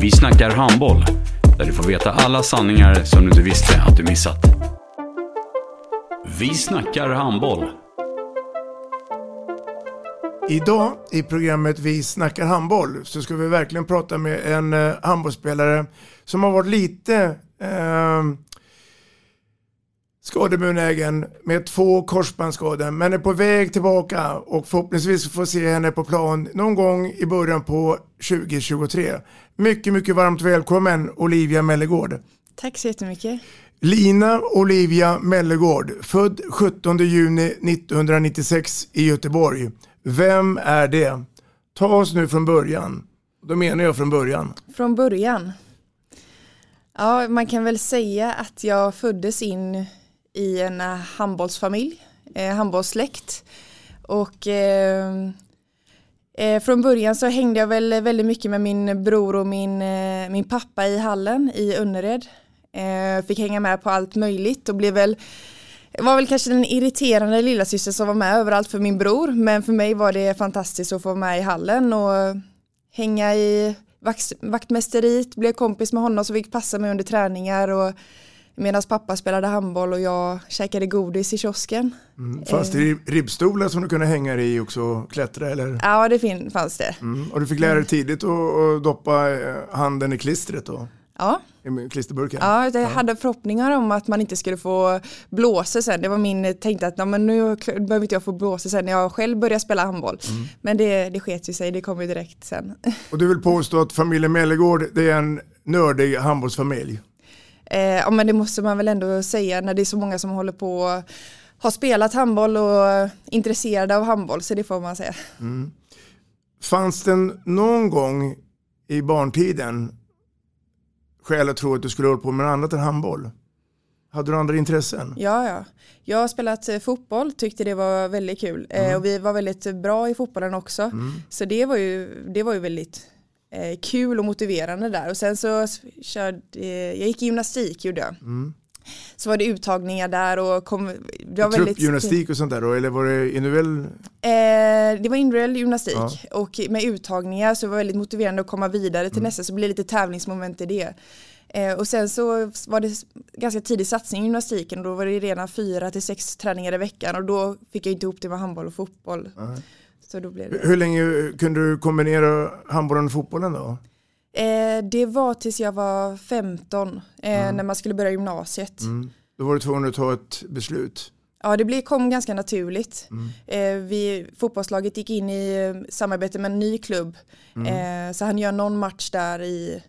Vi snackar handboll, där du får veta alla sanningar som du inte visste att du missat. Vi snackar handboll. Idag i programmet Vi snackar handboll så ska vi verkligen prata med en eh, handbollsspelare som har varit lite eh, skadebenägen med två korsbandsskador men är på väg tillbaka och förhoppningsvis får se henne på plan någon gång i början på 2023. Mycket, mycket varmt välkommen Olivia Mellegård. Tack så jättemycket. Lina Olivia Mellegård, född 17 juni 1996 i Göteborg. Vem är det? Ta oss nu från början. Då menar jag från början. Från början. Ja, man kan väl säga att jag föddes in i en eh, handbollsfamilj, eh, handbollssläkt. Och eh, eh, från början så hängde jag väl väldigt mycket med min bror och min, eh, min pappa i hallen i Önnered. Eh, fick hänga med på allt möjligt och blev väl var väl kanske den irriterande lilla syster som var med överallt för min bror men för mig var det fantastiskt att få vara med i hallen och hänga i vakt, vaktmästeriet, blev kompis med honom som fick passa mig under träningar och medan pappa spelade handboll och jag käkade godis i kiosken. Mm. Fanns det ribbstolar som du kunde hänga i också och klättra eller? Ja det fanns det. Mm. Och du fick lära dig tidigt att doppa eh, handen i klistret då? Ja. I klisterburken? Ja, jag hade förhoppningar om att man inte skulle få blåsa sen. Det var min tänkte att men nu behöver inte jag få blåsa sen när jag själv börjar spela handboll. Mm. Men det, det sket ju sig, det kom ju direkt sen. Och du vill påstå att familjen Mellegård det är en nördig handbollsfamilj? Eh, ja men det måste man väl ändå säga när det är så många som håller på och har spelat handboll och intresserade av handboll så det får man säga. Mm. Fanns det någon gång i barntiden skäl att tro att du skulle hålla på med något annat än handboll? Hade du andra intressen? Ja, ja. Jag har spelat eh, fotboll, tyckte det var väldigt kul. Eh, mm. Eh, och vi var väldigt bra i fotbollen också. Mm. Så det var ju, det var ju väldigt kul och motiverande där. Och sen så körde, jag gick i gymnastik gjorde jag. Mm. Så var det uttagningar där och kom, det var väldigt... gymnastik och sånt där då, eller var det individuell? Eh, det var individuell gymnastik ja. och med uttagningar så var det väldigt motiverande att komma vidare till mm. nästa så blir det lite tävlingsmoment i det. Eh, och sen så var det ganska tidig satsning i gymnastiken och då var det redan fyra till sex träningar i veckan och då fick jag inte ihop det med handboll och fotboll. Mm. Så då blev det... Hur länge kunde du kombinera handbollen och fotbollen då? Eh, det var tills jag var 15 eh, mm. när man skulle börja gymnasiet. Mm. Då var du tvungen att ta ett beslut. Ja, det blev, kom ganska naturligt. Mm. Eh, vi, fotbollslaget gick in i eh, samarbete med en ny klubb. Mm. Eh, så han gör någon match där i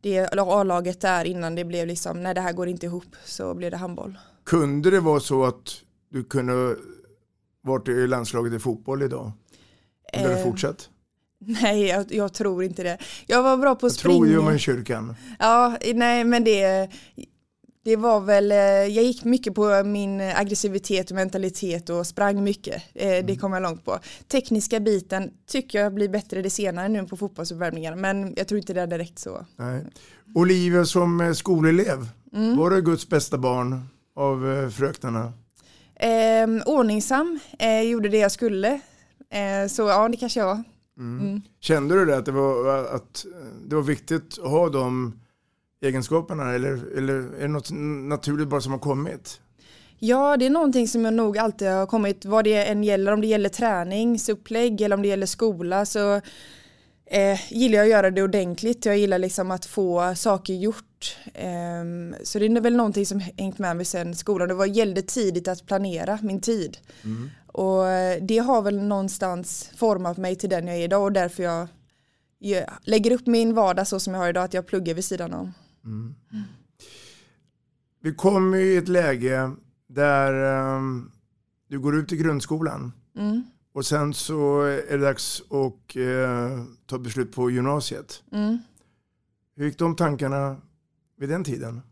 det A-laget där innan det blev liksom, nej det här går inte ihop, så blev det handboll. Kunde det vara så att du kunde varit i landslaget i fotboll idag? Om du hade fortsatt? Nej, jag, jag, tror inte det. Jag var bra på att springa. Jag tror ju man kyrkan. Ja, nej men det, det var väl, eh, jag gick mycket på min aggressivitet och mentalitet och sprang mycket. Eh, det mm. kom jag långt på. Tekniska biten tycker jag blir bättre det senare nu på fotbollsuppvärmningar men jag tror inte det är direkt så. Nej. Olivia som skolelev, mm. var du Guds bästa barn av eh, fröknarna? Eh, ordningsam, eh, gjorde det jag skulle. Eh, så ja, det kanske jag var. Mm. Mm. Kände du det att det, var, att det var viktigt att ha de egenskaperna eller, eller är det något naturligt bara som har kommit? Ja, det är någonting som jag nog alltid har kommit, vad det än gäller, om det gäller träningsupplägg eller om det gäller skola så eh, gillar jag att göra det ordentligt. Jag gillar liksom att få saker gjort. Um, så det är väl någonting som hängt med mig sen skolan. Det var, gällde tidigt att planera min tid. Mm. Och det har väl någonstans format mig till den jag är idag och därför jag, lägger upp min vardag så som jag har idag, att jag pluggar vid sidan om. Mm. Mm. Vi kommer i ett läge där um, du går ut i grundskolan mm. och sen så är det dags att uh, ta beslut på gymnasiet. Mm. Hur gick de tankarna vid den tiden?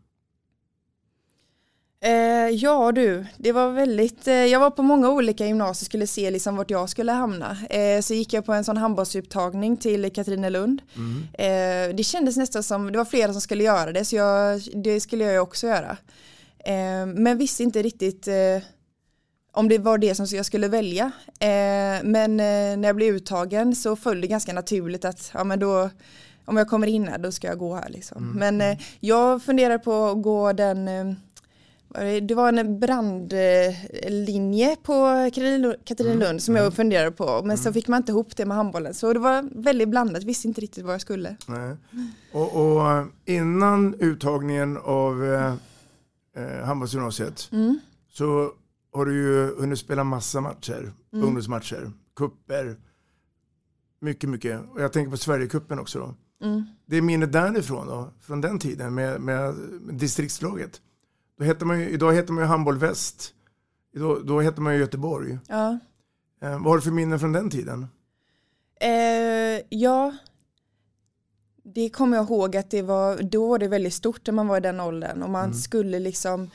Eh, ja du, det var väldigt, eh, jag var på många olika gymnasier skulle se liksom vart jag skulle hamna. Eh, så gick jag på en sån handbollsupptagning till Katrinelund. Mm. Eh, det kändes nästan som, det var flera som skulle göra det så jag, det skulle jag också göra. Eh, men visste inte riktigt eh, om det var det som jag skulle välja. men när jag blev uttagen så föll det ganska naturligt att ja, men då om jag kommer in här då ska jag gå här liksom. Mm. Men eh, jag funderar på att gå den det var en brandlinje på Katrinelund mm. som jag mm. funderade på men mm. så fick man inte ihop det med handbollen så det var väldigt blandat, visste inte riktigt vad jag skulle. Nej. Och, och eh, innan uttagningen av eh, eh, handbollsgymnasiet mm. så har du ju hunnit spela massa matcher, mm. ungdomsmatcher, kupper, mycket, mycket. Och jag tänker på Sverigecupen också då. Mm. Det är minnet därifrån då, från den tiden med, med, distriktslaget. Då heter man ju, idag heter man ju Handboll Väst. Då, då heter man ju Göteborg. Ja. Eh, vad har du för minnen från den tiden? Eh, ja, det kommer jag ihåg att det var, då var det väldigt stort när man var i den åldern och man mm. skulle liksom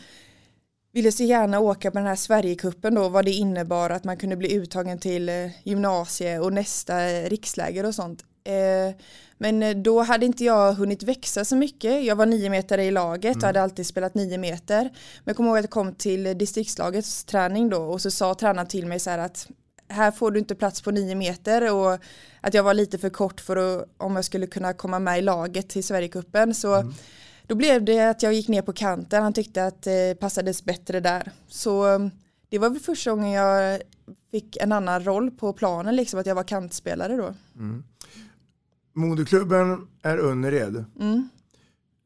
ville så gärna åka på den här Sverigekuppen då vad det innebar att man kunde bli uttagen till eh, gymnasie och nästa riksläger och sånt. Eh, men eh, då hade inte jag hunnit växa så mycket. Jag var nio meter i laget och mm. hade alltid spelat nio meter. Men jag kommer ihåg att jag kom till distriktslagets träning då och så sa tränaren till mig så här att här får du inte plats på nio meter och att jag var lite för kort för att, om jag skulle kunna komma med i laget till Sverigecupen. Så mm. då blev det att jag gick ner på kanten. Han tyckte att det passades bättre där. Så mm, det var väl första gången jag fick en annan roll på planen, liksom att jag var kantspelare då. Mm. Moderklubben är Önnered. Mm.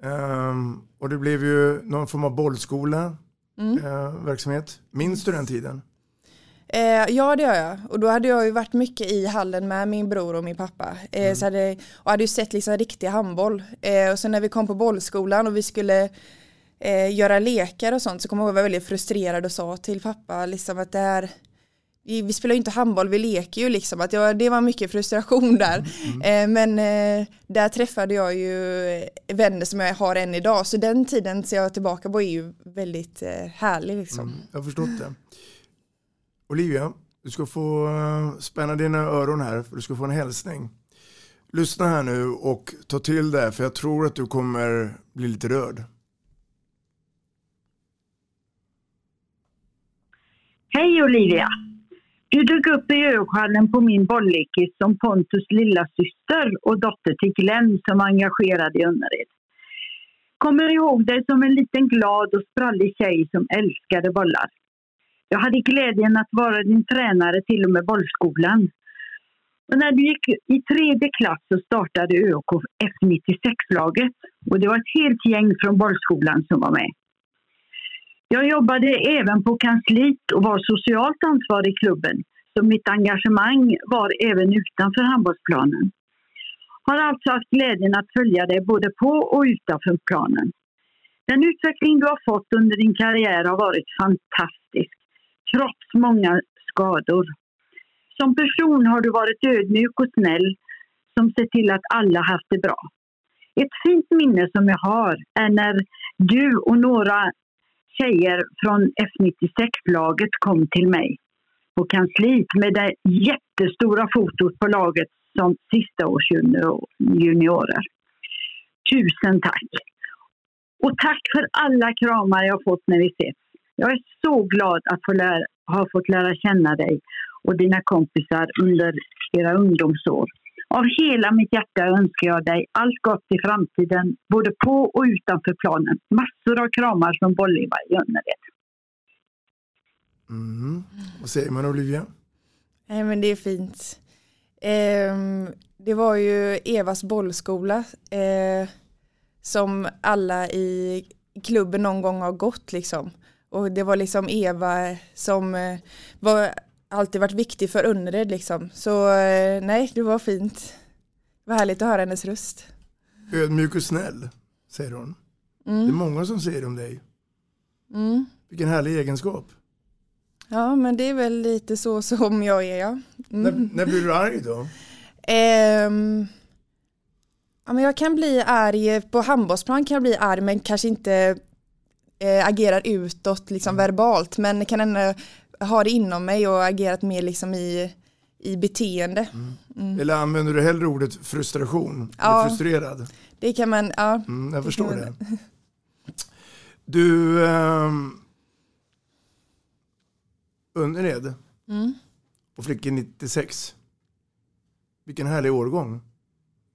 Um, och det blev ju någon form av bollskola mm. uh, verksamhet. Minns du den tiden? Eh, ja det gör jag. Och då hade jag ju varit mycket i hallen med min bror och min pappa. Eh, mm. så hade, och hade ju sett liksom riktig handboll. Eh, och sen när vi kom på bollskolan och vi skulle eh, göra lekar och sånt så kom jag ihåg att jag var väldigt frustrerad och sa till pappa liksom att det här vi spelar ju inte handboll, vi leker ju liksom. Att jag, det var mycket frustration där. Mm. Eh, men eh, där träffade jag ju vänner som jag har än idag. Så den tiden ser jag tillbaka på är ju väldigt eh, härlig liksom. Mm, jag har förstått det. Olivia, du ska få uh, spänna dina öron här för du ska få en hälsning. Lyssna här nu och ta till det för jag tror att du kommer bli lite rörd. Hej Olivia! Du dök upp i ögonen på min bollekis som Pontus lilla syster och dotter till Glenn som var engagerad i Önnered. Kommer ihåg dig som en liten glad och sprallig tjej som älskade bollar. Jag hade glädjen att vara din tränare till och med bollskolan. Och när du gick i tredje klass så startade ÖK F96-laget och det var ett helt gäng från bollskolan som var med. Jag jobbade även på kansliet och var socialt ansvarig i klubben. Så mitt engagemang var även utanför handbollsplanen. Har alltså haft glädjen att följa dig både på och utanför planen. Den utveckling du har fått under din karriär har varit fantastisk, trots många skador. Som person har du varit ödmjuk och snäll som sett till att alla haft det bra. Ett fint minne som jag har är när du och några tjejer från F96-laget kom till mig på kansliet med det jättestora fotot på laget som sista års juniorer. Tusen tack! Och tack för alla kramar jag fått när vi ses. Jag är så glad att få lära, ha fått lära känna dig och dina kompisar under era ungdomsår. Av hela mitt hjärta önskar jag dig allt gott i framtiden, både på och utanför planen. Massor av kramar från Bolliva i Önnered. Mm. Vad säger man Olivia? Nej men det är fint. Eh, det var ju Evas bollskola eh, som alla i klubben någon gång har gått liksom. Och det var liksom Eva som eh, var alltid varit viktig för Önnered liksom. Så eh, nej, det var fint. Det var härligt att höra hennes röst. Ödmjuk och snäll, säger hon. Mm. Det är många som säger om dig. Mm. Vilken härlig egenskap. Ja, men det är väl lite så som jag är, ja. Mm. När, när blir du arg då? Ehm, ja, men jag kan bli arg, på handbollsplan kan jag bli arg men kanske inte eh, agerar utåt liksom Mm. verbalt men kan ändå ha det inom mig och agerat mer liksom i, i beteende. Mm. Eller använder du hellre ordet frustration? Ja. Eller frustrerad? Det kan man, ja. Mm, jag förstår kan det. Du, ehm, Önnered Mm. och flickor 96. Vilken härlig årgång.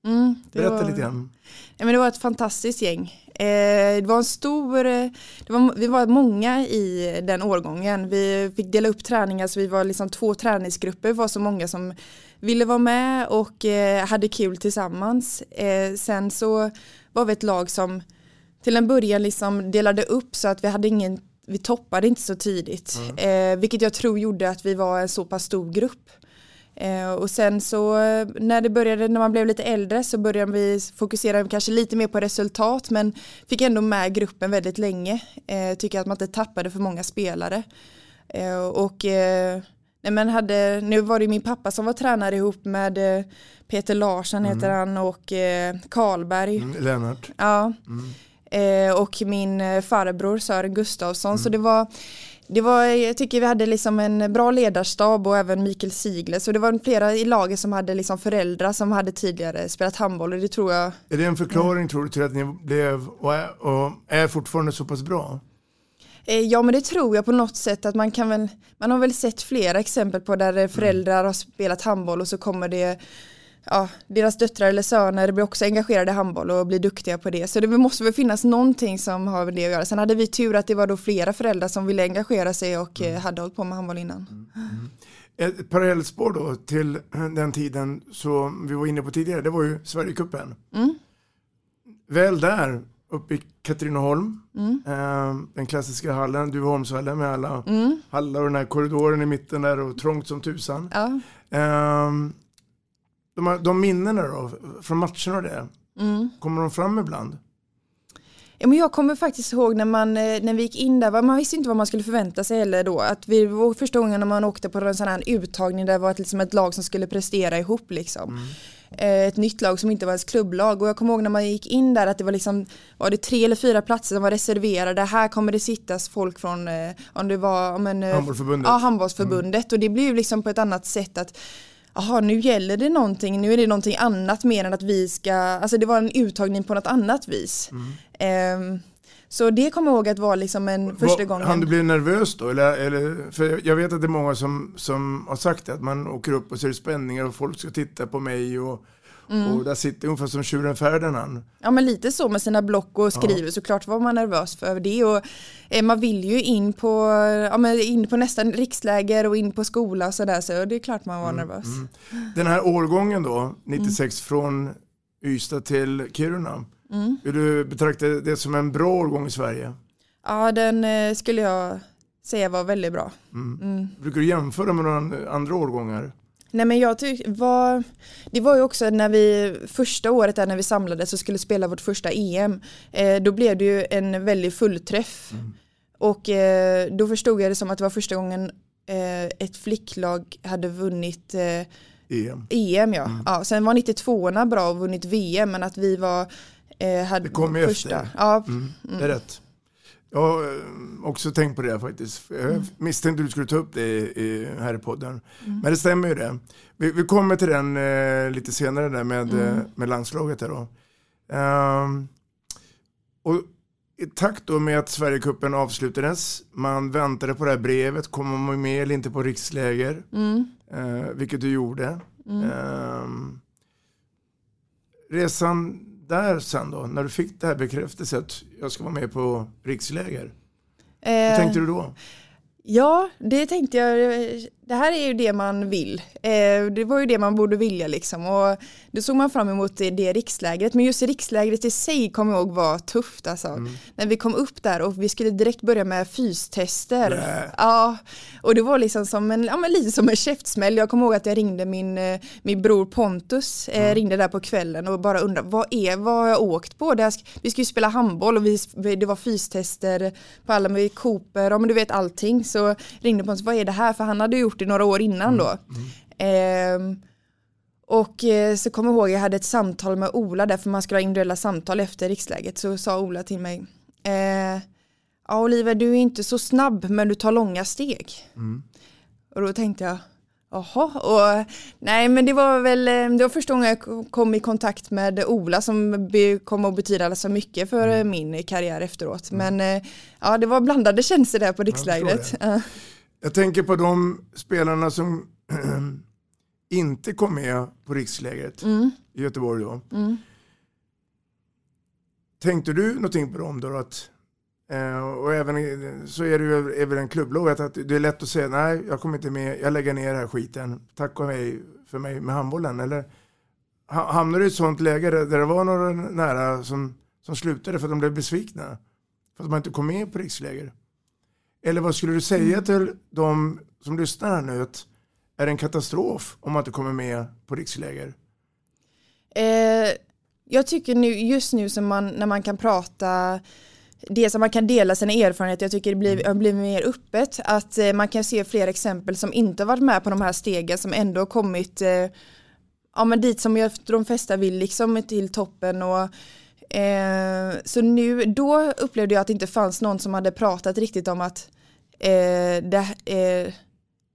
Mm, det Berätta var- lite grann. Ja, men det var ett fantastiskt gäng. Eh, det var en stor, eh, det var, vi var många i den årgången. Vi fick dela upp träningar så vi var liksom två träningsgrupper. Det var så många som ville vara med och eh, hade kul tillsammans. Eh, sen så var vi ett lag som till en början liksom delade upp så att vi hade ingen vi toppade inte så tidigt, eh, vilket jag tror gjorde att vi var en så pass stor grupp. Eh, och sen så eh, när det började, när man blev lite äldre så började vi fokusera kanske lite mer på resultat men fick ändå med gruppen väldigt länge. Eh, tycker att man inte tappade för många spelare. Eh, och eh, nej men hade, nu var det min pappa som var tränare ihop med Peter Larsson heter han och eh, Karlberg. Mm, Lennart. Ja. Mm. Och min farbror Sören Gustafsson. Mm. Så det var, det var, jag tycker vi hade liksom en bra ledarstab och även Mikael Sigler. Så det var flera i laget som hade liksom föräldrar som hade tidigare spelat handboll och det tror jag Är det en förklaring tror du till att ni blev och är, och är fortfarande så pass bra? Eh, Ja men det tror jag på något sätt att man kan väl, man har väl sett flera exempel på där föräldrar har spelat handboll och så kommer det Ja, deras döttrar eller söner blir också engagerade i handboll och blir duktiga på det. Så det måste väl finnas någonting som har med det att göra. Sen hade vi tur att det var då flera föräldrar som ville engagera sig och eh, hade hållit på med handboll innan. Ett parallellspår då till den tiden som vi var inne på tidigare, det var ju Sverigecupen. Mm. Väl där, uppe i Katrineholm, Mm. eh, den klassiska hallen, Duveholmshallen med alla Mm. hallar och den här korridoren i mitten där och trångt som tusan. Ja. Ehm, de, här- de minnena då, från matcherna och det, Mm. kommer de fram ibland? Ja, men jag kommer faktiskt ihåg när, man, eh, när vi gick in där, man visste inte vad man skulle förvänta sig heller då. Att vi var första gången när man åkte på en sån här uttagning där det var ett, liksom ett lag som skulle prestera ihop liksom. Eh, Ett nytt lag som inte var ens klubblag och jag kommer ihåg när man gick in där att det var liksom, var det tre eller fyra platser som var reserverade. Här kommer det sittas folk från, eh, om det var, om en, Handbollsförbundet. Ja, handbollsförbundet och det blev liksom på ett annat sätt att Jaha, nu gäller det någonting, nu är det någonting annat mer än att vi ska, alltså det var en uttagning på något annat vis. Ehm, så det kommer jag ihåg att var liksom en första Vad- gången. Han du bli nervös då? Eller, eller, för jag- jag vet att det är många som, som har sagt det, att man åker upp och ser spänningar och folk ska titta på mig och, Mm. och där sitter ungefär som tjuren Ferdinand. Ja men lite så med sina block och skriver såklart var man nervös för det och eh, man vill ju in på, ja, men in på nästan riksläger och in på skola och sådär så det är klart man var nervös. Den här årgången då, 96 från Ystad till Kiruna. Mm. Vill du betrakta det som en bra årgång i Sverige? Ja den eh, skulle jag säga var väldigt bra. Mm. Mm. Brukar du jämföra med några andra årgångar? Nej men jag tyckte, var, det var ju också när vi första året där när vi samlades och skulle spela vårt första EM, eh, då blev det ju en väldig fullträff. Och eh, då förstod jag det som att det var första gången eh, ett flicklag hade vunnit eh, EM. EM ja. ja. Sen var 92orna bra och vunnit VM men att vi var eh, hade Det kom ju första. efter. Ja, Mm, det är rätt. Jag har eh, också tänkt på det faktiskt. Jag Mm. misstänkte du skulle ta upp det i, här i podden. Men det stämmer ju det. Vi, vi kommer till den eh, lite senare där med, Mm. eh, med landslaget. Här då. Ehm, och i takt då med att Sverigecupen avslutades, man väntade på det här brevet, kommer man med eller inte på riksläger, Mm. eh, vilket du gjorde. Ehm, resan där sen då, när du fick det här bekräftelset att jag ska vara med på riksläger, hur Eh, tänkte du då? Ja, det tänkte jag. Det här är ju det man vill. Eh, det var ju det man borde vilja liksom. Och då såg man fram emot det, det rikslägret. Men just rikslägret i sig kommer jag ihåg var tufft alltså. Mm. När vi kom upp där och vi skulle direkt börja med fystester. Nä. Ja, och det var liksom som en, ja, lite som en käftsmäll. Jag kommer ihåg att jag ringde min, eh, min bror Pontus, eh, mm. ringde där på kvällen och bara undrade vad är, vad har jag åkt på? Det vi skulle spela handboll och vi, det var fystester på alla med Cooper, ja men du vet allting så ringde Pontus, vad är det här? För han hade gjort det några år innan då. Mm. Eh, och eh, så kommer jag ihåg, jag hade ett samtal med Ola där, för man skulle ha individuella samtal efter riksläget. Så sa Ola till mig, eh, ja Oliver du är inte så snabb men du tar långa steg. Mm. Och då tänkte jag, Jaha, och nej men det var väl, eh, det var första gången jag kom i kontakt med Ola som kom att betyda så mycket för mm. min karriär efteråt. Mm. Men eh, ja, det var blandade känslor där på rikslägret. Jag, tänker på de spelarna som inte kom med på rikslägret mm. i Göteborg då. Mm. Tänkte du någonting på dem då? Att Eh, och även så är det ju även en klubblag att det är lätt att säga nej, jag kommer inte med, jag lägger ner den här skiten. Tack och hej för mig med handbollen. Eller hamnar du i ett sånt läge där, det var några nära som, som slutade för att de blev besvikna? För att man inte kom med på riksläger? Eller vad skulle du säga mm. till de som lyssnar här nu att är det en katastrof om man inte kommer med på riksläger? Eh, jag tycker nu, just nu som man, när man kan prata det som man kan dela sina erfarenheter, jag tycker det blir, mm. blir mer öppet, att eh, man kan se fler exempel som inte har varit med på de här stegen som ändå har kommit eh, ja, men dit som jag, de flesta vill, liksom till toppen och eh, så nu, då upplevde jag att det inte fanns någon som hade pratat riktigt om att eh, det, eh,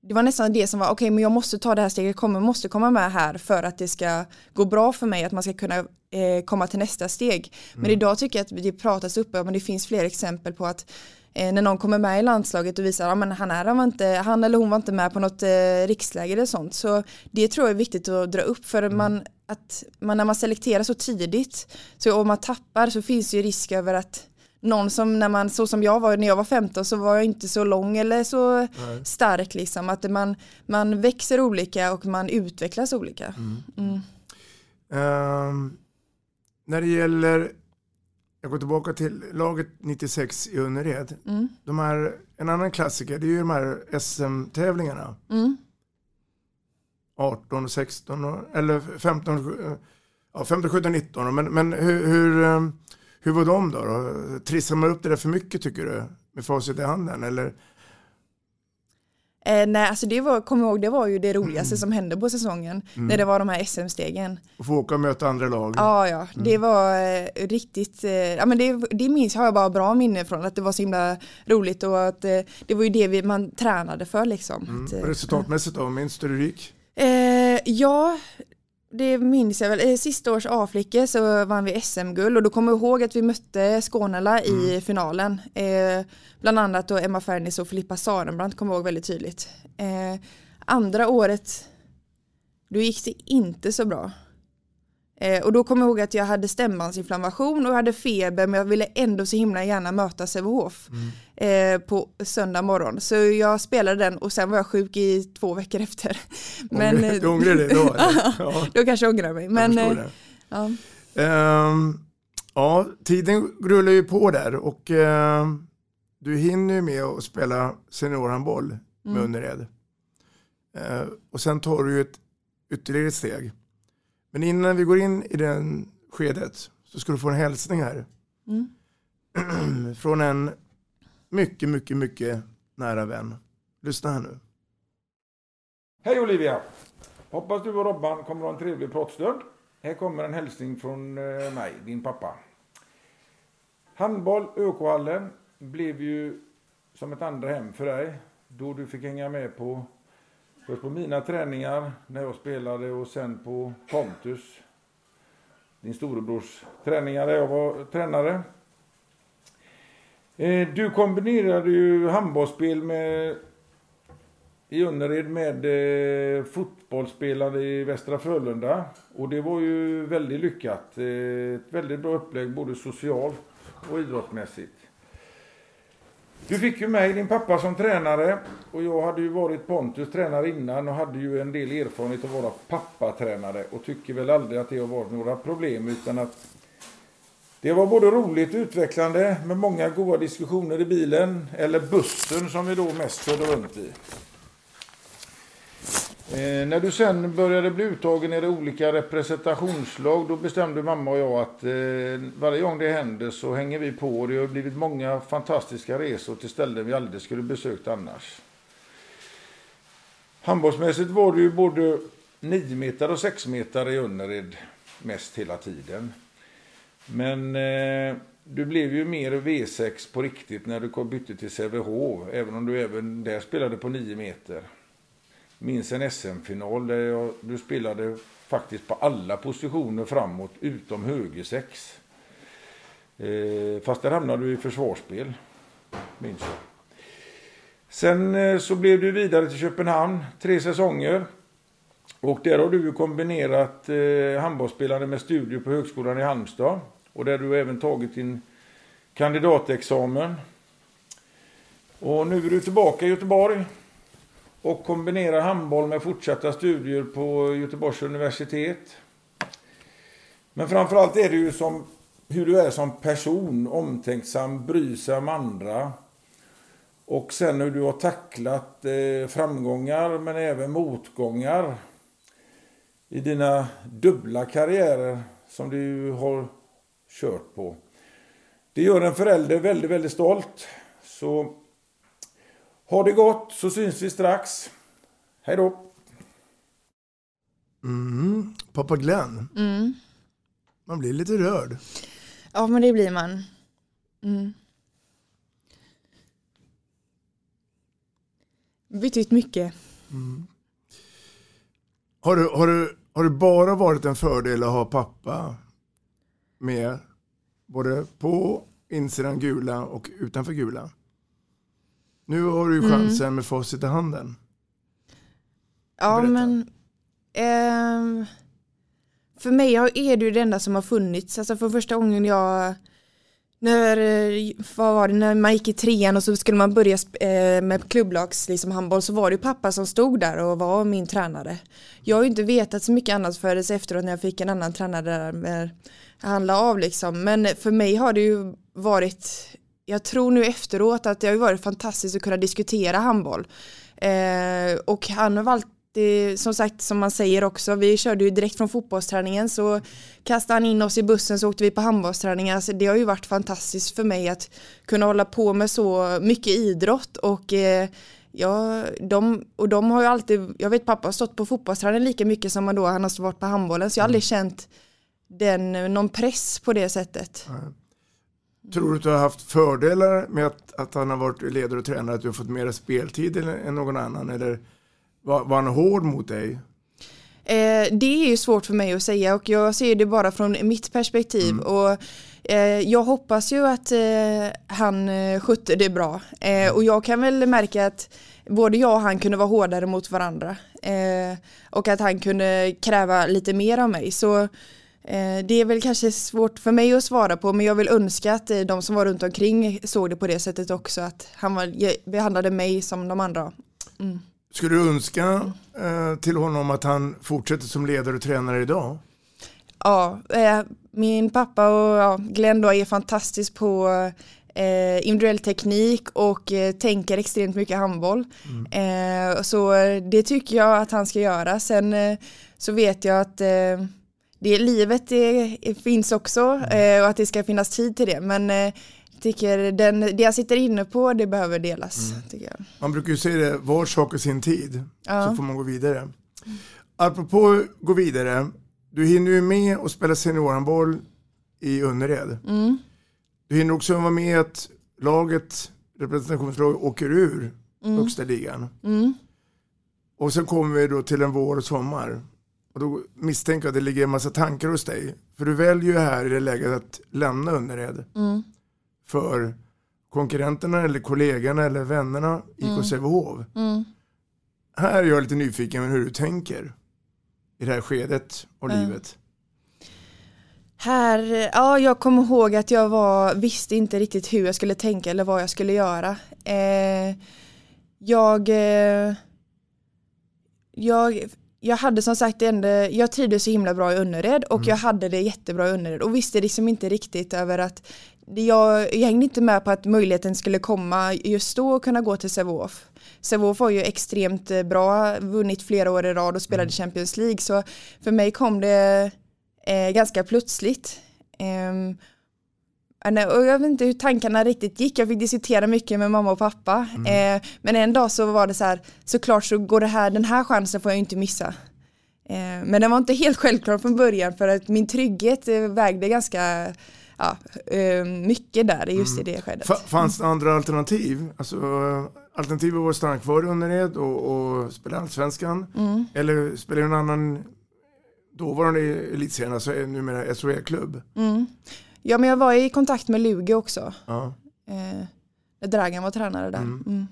det var nästan det som var, okej okay, men jag måste ta det här steget, jag måste komma med här för att det ska gå bra för mig, att man ska kunna eh, komma till nästa steg. Men mm. idag tycker jag att det pratas uppe, men det finns fler exempel på att eh, när någon kommer med i landslaget och visar att ja, han, han, inte, han eller hon var inte med på något eh, riksläger eller sånt. Så det tror jag är viktigt att dra upp för mm. man, att man, när man selekterar så tidigt så om man tappar så finns det ju risk över att någon som när man, så som jag var när jag var 15 så var jag inte så lång eller så Nej. stark liksom. Att man, man växer olika och man utvecklas olika. Mm. Mm. Um, när det gäller, jag går tillbaka till laget 96 i Önnered. Mm. De här, en annan klassiker det är ju de här SM-tävlingarna. 18, 16 eller 15, ja, 15, 17, 19. Men, men hur, hur ehm, hur var de då? då? Trissade man upp det där för mycket tycker du? Med facit i handen eller? Eh, nej, alltså det var, kom ihåg, det var ju det roligaste mm. som hände på säsongen. Mm. När det var de här SM-stegen. Och få åka och möta andra lag. Ja, ja. Mm. Det var eh, riktigt, eh, ja men det, det minns har jag bara bra minne från. Att det var så himla roligt och att eh, det var ju det vi, man tränade för liksom. Mm. Att, eh, resultatmässigt då, minns du hur det gick? Eh, ja, det minns jag väl. Sista års A-flicka så vann vi SM-guld och då kommer jag ihåg att vi mötte Skånela mm. i finalen. Eh, bland annat då Emma Fernis och Filippa Sarenbrant kommer jag ihåg väldigt tydligt. Eh, andra året, då gick det inte så bra. Eh, och då kommer jag ihåg att jag hade stämbandsinflammation och jag hade feber men jag ville ändå så himla gärna möta Sävehof mm. eh, på söndag morgon. Så jag spelade den och sen var jag sjuk i två veckor efter. men, du ångrar dig då? ja. Då kanske jag ångrar mig. Men, eh, ja. Um, ja, tiden rullar ju på där och uh, du hinner ju med att spela seniorhandboll med mm. Önnered. Uh, och sen tar du ju ett ytterligare steg. Men innan vi går in i den skedet så ska du få en hälsning här. Mm. Från en mycket, mycket, mycket nära vän. Lyssna här nu. Hej Olivia! Hoppas du och Robban kommer att ha en trevlig pratstund. Här kommer en hälsning från eh, mig, din pappa. Handboll, ÖK-hallen, blev ju som ett andra hem för dig. Då du fick hänga med på Först på mina träningar när jag spelade och sen på Pontus, din storebrors träningar där jag var tränare. Eh, du kombinerade ju handbollsspel med i Önnered med eh, fotbollsspelande i Västra Frölunda. Och det var ju väldigt lyckat. Eh, ett väldigt bra upplägg både socialt och idrottsmässigt. Du fick ju mig, din pappa, som tränare. Och jag hade ju varit Pontus tränare innan och hade ju en del erfarenhet av att vara pappatränare. Och tycker väl aldrig att det har varit några problem utan att det var både roligt och utvecklande med många goda diskussioner i bilen, eller bussen som vi då mest körde runt i. Eh, när du sen började bli uttagen i de olika representationslag då bestämde mamma och jag att eh, varje gång det händer så hänger vi på och det har blivit många fantastiska resor till ställen vi aldrig skulle besökt annars. Handbollsmässigt var det ju både 9 meter och 6 meter i Önnered mest hela tiden. Men eh, du blev ju mer V6 på riktigt när du bytte till Sävehof, även om du även där spelade på 9 meter. Minns en SM-final där jag, du spelade faktiskt på alla positioner framåt utom högersex. Eh, fast där hamnade du i försvarsspel, minns jag. Sen eh, så blev du vidare till Köpenhamn, tre säsonger. Och där har du kombinerat eh, handbollsspelande med studier på Högskolan i Halmstad. Och där du även tagit din kandidatexamen. Och nu är du tillbaka i Göteborg och kombinerar handboll med fortsatta studier på Göteborgs universitet. Men framförallt är det ju som hur du är som person, omtänksam, bryr sig om andra. Och sen hur du har tacklat eh, framgångar men även motgångar i dina dubbla karriärer som du har kört på. Det gör en förälder väldigt, väldigt stolt. Så ha det gott så syns vi strax. Hej då! Mm, pappa Glenn. Mm. Man blir lite rörd. Ja men det blir man. Mm. Betytt mycket. Mm. Har, du, har, du, har det bara varit en fördel att ha pappa med både på insidan gula och utanför gula? Nu har du ju Mm. chansen med facit i handen. Ja Berätta. men ehm, för mig är det ju det enda som har funnits. Alltså för första gången jag när, eh, vad var det, när man gick i trean och så skulle man börja eh, med klubblags liksom handboll så var det ju pappa som stod där och var min tränare. Jag har ju inte vetat så mycket annat förrän efteråt när jag fick en annan tränare där med handla av liksom. Men för mig har det ju varit, jag tror nu efteråt att det har varit fantastiskt att kunna diskutera handboll. Eh, och han har alltid, som sagt som man säger också, vi körde ju direkt från fotbollsträningen så kastade han in oss i bussen så åkte vi på handbollsträningar. Alltså, det har ju varit fantastiskt för mig att kunna hålla på med så mycket idrott och eh, Ja, de, och de har ju alltid, jag vet pappa har stått på fotbollsträningen lika mycket som han då han har varit på handbollen så jag har aldrig känt den, någon press på det sättet. Tror du att du har haft fördelar med att, att han har varit ledare och tränare, att du har fått mer speltid än, någon annan? Eller var, var han hård mot dig? Eh, det är ju svårt för mig att säga och jag ser det bara från mitt perspektiv. Och, eh, jag hoppas ju att eh, han eh, skötte det bra. Eh, och jag kan väl märka att både jag och han kunde vara hårdare mot varandra. Eh, och att han kunde kräva lite mer av mig. Så det är väl kanske svårt för mig att svara på men jag vill önska att eh, de som var runt omkring såg det på det sättet också. Att han var, behandlade mig som de andra. Mm. Skulle du önska eh, till honom att han fortsätter som ledare och tränare idag? Ja, eh, min pappa och ja, Glenn då är fantastisk på eh, individuell teknik och eh, tänker extremt mycket handboll. Eh, så det tycker jag att han ska göra. Sen eh, så vet jag att eh, det livet det, finns också eh, och att det ska finnas tid till det. Men eh, tycker den, det jag sitter inne på det behöver delas. Tycker jag. Man brukar ju säga det, var sak i sin tid, Ja. så får man gå vidare. Apropå gå vidare, du hinner ju med att spela seniorhandboll i Önnered. Mm. Du hinner också vara med att laget, representationslaget, åker ur Mm. högsta ligan. Mm. Och sen kommer vi då till en vår och sommar. Och då misstänker jag att det ligger en massa tankar hos dig. För du väljer ju här i det läget att lämna Önnered Mm. för konkurrenterna eller kollegorna eller vännerna i Mm. IK Sävehof. Mm. Här är jag lite nyfiken med hur du tänker i det här skedet av Mm. livet. Här, ja jag kommer ihåg att jag var, visste inte riktigt hur jag skulle tänka eller vad jag skulle göra. Eh, jag, eh, jag, jag hade som sagt ändå, jag trivdes så himla bra i Önnered och Mm. jag hade det jättebra i Önnered och visste liksom inte riktigt över att jag, jag hängde inte med på att möjligheten skulle komma just då och kunna gå till Sävehof. Sävehof var ju extremt bra, vunnit flera år i rad och spelade Champions League så för mig kom det eh, ganska plötsligt. Nej, och jag vet inte hur tankarna riktigt gick, jag fick diskutera mycket med mamma och pappa. Eh, men en dag så var det så här, såklart så går det här, den här chansen får jag inte missa. Eh, men den var inte helt självklar från början för att min trygghet eh, vägde ganska ja, eh, mycket där just i det skedet. Fa- Fanns det andra alternativ? Alltså, alternativet var att stanna kvar i Önnered och, och spela Allsvenskan. Mm. Eller spela i en annan dåvarande elitserien, alltså numera SHE-klubb. Mm. Ja men jag var i kontakt med Luge också. Ja. Eh, när Dragan var tränare där. Mm. Mm.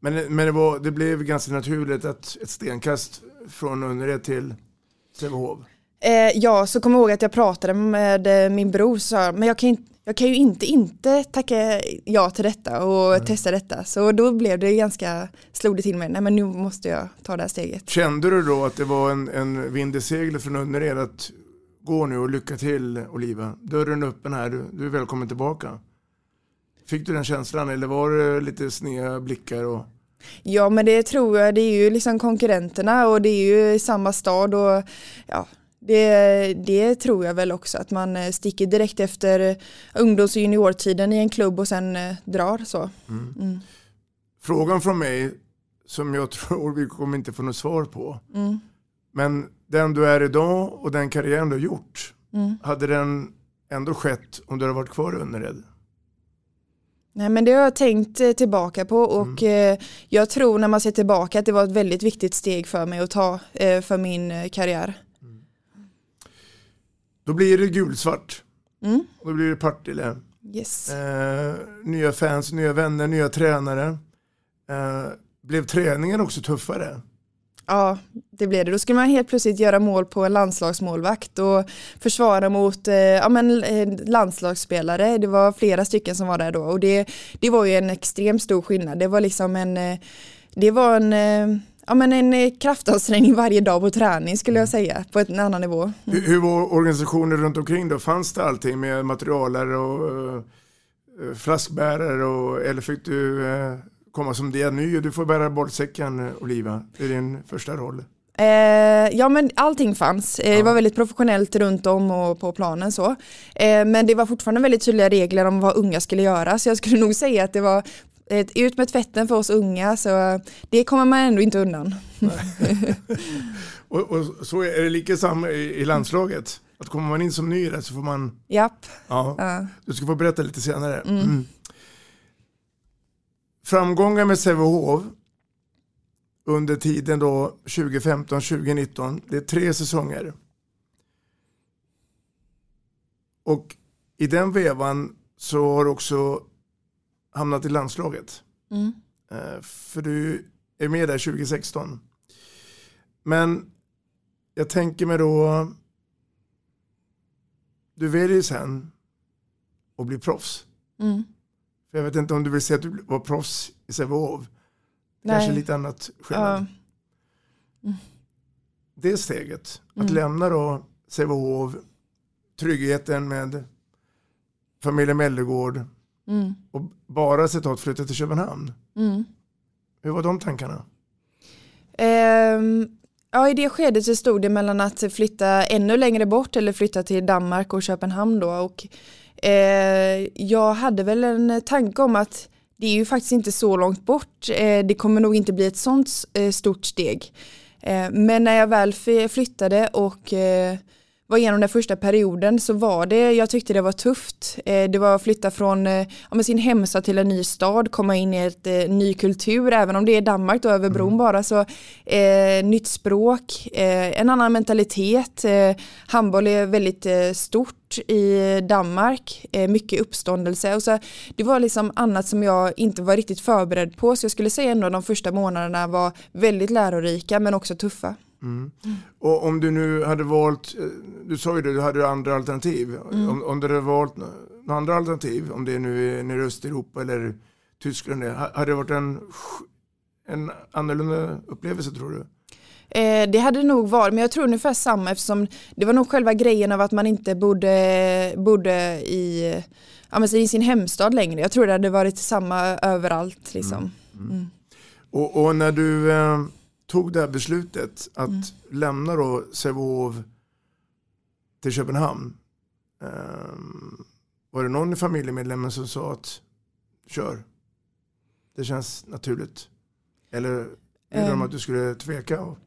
Men, men det, var, det blev ganska naturligt att ett stenkast från Önnered till Sävehof. Eh, ja, så kommer jag ihåg att jag pratade med eh, min bror och sa, men jag kan, jag kan ju inte inte tacka ja till detta och testa detta. Så då blev det ganska, slog det till mig, nej men nu måste jag ta det här steget. Kände du då att det var en, en vind i seglet från Önnered att gå nu och lycka till Oliva? Dörren är öppen här, du, du är välkommen tillbaka. Fick du den känslan eller var det lite sneda blickar? Och... Ja men det tror jag, det är ju liksom konkurrenterna och det är ju i samma stad och ja, det, det tror jag väl också att man eh, sticker direkt efter ungdoms och juniortiden i en klubb och sen eh, drar så. Mm. Frågan från mig som jag tror vi kommer inte få något svar på. Mm. Men den du är idag och den karriären du har gjort, Mm. hade den ändå skett om du hade varit kvar i Önnered? Nej men det har jag tänkt eh, tillbaka på och eh, jag tror när man ser tillbaka att det var ett väldigt viktigt steg för mig att ta eh, för min karriär. Då blir det gulsvart. Mm. Då blir det Partille. Yes. Eh, nya fans, nya vänner, nya tränare. Eh, blev träningen också tuffare? Ja, det blev det. Då skulle man helt plötsligt göra mål på en landslagsmålvakt och försvara mot eh, ja, men, eh, landslagsspelare. Det var flera stycken som var där då och det, det var ju en extremt stor skillnad. Det var liksom en, eh, det var en, eh, ja, men en kraftansträngning varje dag på träning skulle jag säga på en annan nivå. Mm. Hur, hur var organisationen runt omkring då? Fanns det allting med materialare och flaskbärare och, eller fick du eh, komma som det ny och du får bära bollsäcken Oliva? Det är din första roll. Eh, ja men allting fanns. Eh, Det var väldigt professionellt runt om och på planen så. Eh, men det var fortfarande väldigt tydliga regler om vad unga skulle göra. Så jag skulle nog säga att det var ett, ut med tvätten för oss unga. Så det kommer man ändå inte undan. Och, och så är det lika samma i, landslaget. Att kommer man in som ny där så får man, Japp. ja, Ja. du ska få berätta lite senare. Mm. Mm. Framgångar med Sävehof under tiden då 2015-2019, det är tre säsonger. Och i den vevan så har du också hamnat i landslaget. Mm. Eh, För du är med där 2016. Men jag tänker mig då, du väljer sen att bli proffs. Mm. För jag vet inte om du vill säga att du var proffs i Sävehof. Kanske lite annat skillnad. Mm. Det steget, att Mm. lämna då Sävehof, tryggheten med familjen Mellegård Mm. och bara citat flytta till Köpenhamn. Mm. Hur var de tankarna? Ehm, ja, i det skedet så stod det mellan att flytta ännu längre bort eller flytta till Danmark och Köpenhamn då. Och, Eh, jag hade väl en tanke om att det är ju faktiskt inte så långt bort. Eh, det kommer nog inte bli ett sånt eh, stort steg. Eh, men när jag väl flyttade och eh, var igenom den första perioden så var det, jag tyckte det var tufft. Eh, det var att flytta från eh, ja, sin hemstad till en ny stad, komma in i ett eh, ny kultur, även om det är Danmark då över bron bara så eh, nytt språk, eh, en annan mentalitet. Handboll är väldigt stort i Danmark, mycket uppståndelse och så det var liksom annat som jag inte var riktigt förberedd på så jag skulle säga ändå de första månaderna var väldigt lärorika men också tuffa. Mm. Och om du nu hade valt, eh, du sa ju det, du hade andra alternativ. Mm. Om, om du hade valt några andra alternativ, om det är nu är nere i Östeuropa eller Tyskland, det, ha- hade det varit en, en annorlunda upplevelse tror du? Eh, det hade nog varit, men jag tror ungefär samma eftersom det var nog själva grejen av att man inte bodde, bodde i, ja, men i sin hemstad längre. Jag tror det hade varit samma överallt. Liksom. Mm. Och, och när du eh, tog det här beslutet att Mm. lämna då Sävehof till Köpenhamn. Eh, var det någon i familjemedlemmen som sa att kör? Det känns naturligt. Eller ville de Ehm. att du skulle tveka och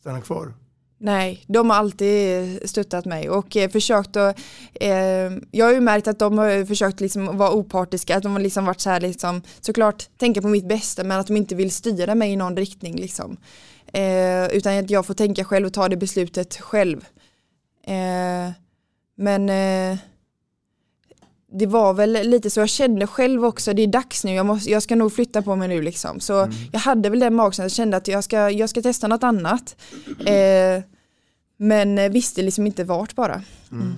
stanna kvar? Nej, de har alltid stöttat mig och eh, försökt att, eh, jag har ju märkt att de har försökt liksom vara opartiska, att de har liksom varit så här liksom, såklart tänka på mitt bästa men att de inte vill styra mig i någon riktning liksom. Eh, utan att jag får tänka själv och ta det beslutet själv. Eh, men eh, det var väl lite så, jag kände själv också, det är dags nu, jag, måste, jag ska nog flytta på mig nu liksom. Så jag hade väl den magkänslan, kände att jag ska, jag ska testa något annat. Eh, men visste liksom inte vart bara. Mm.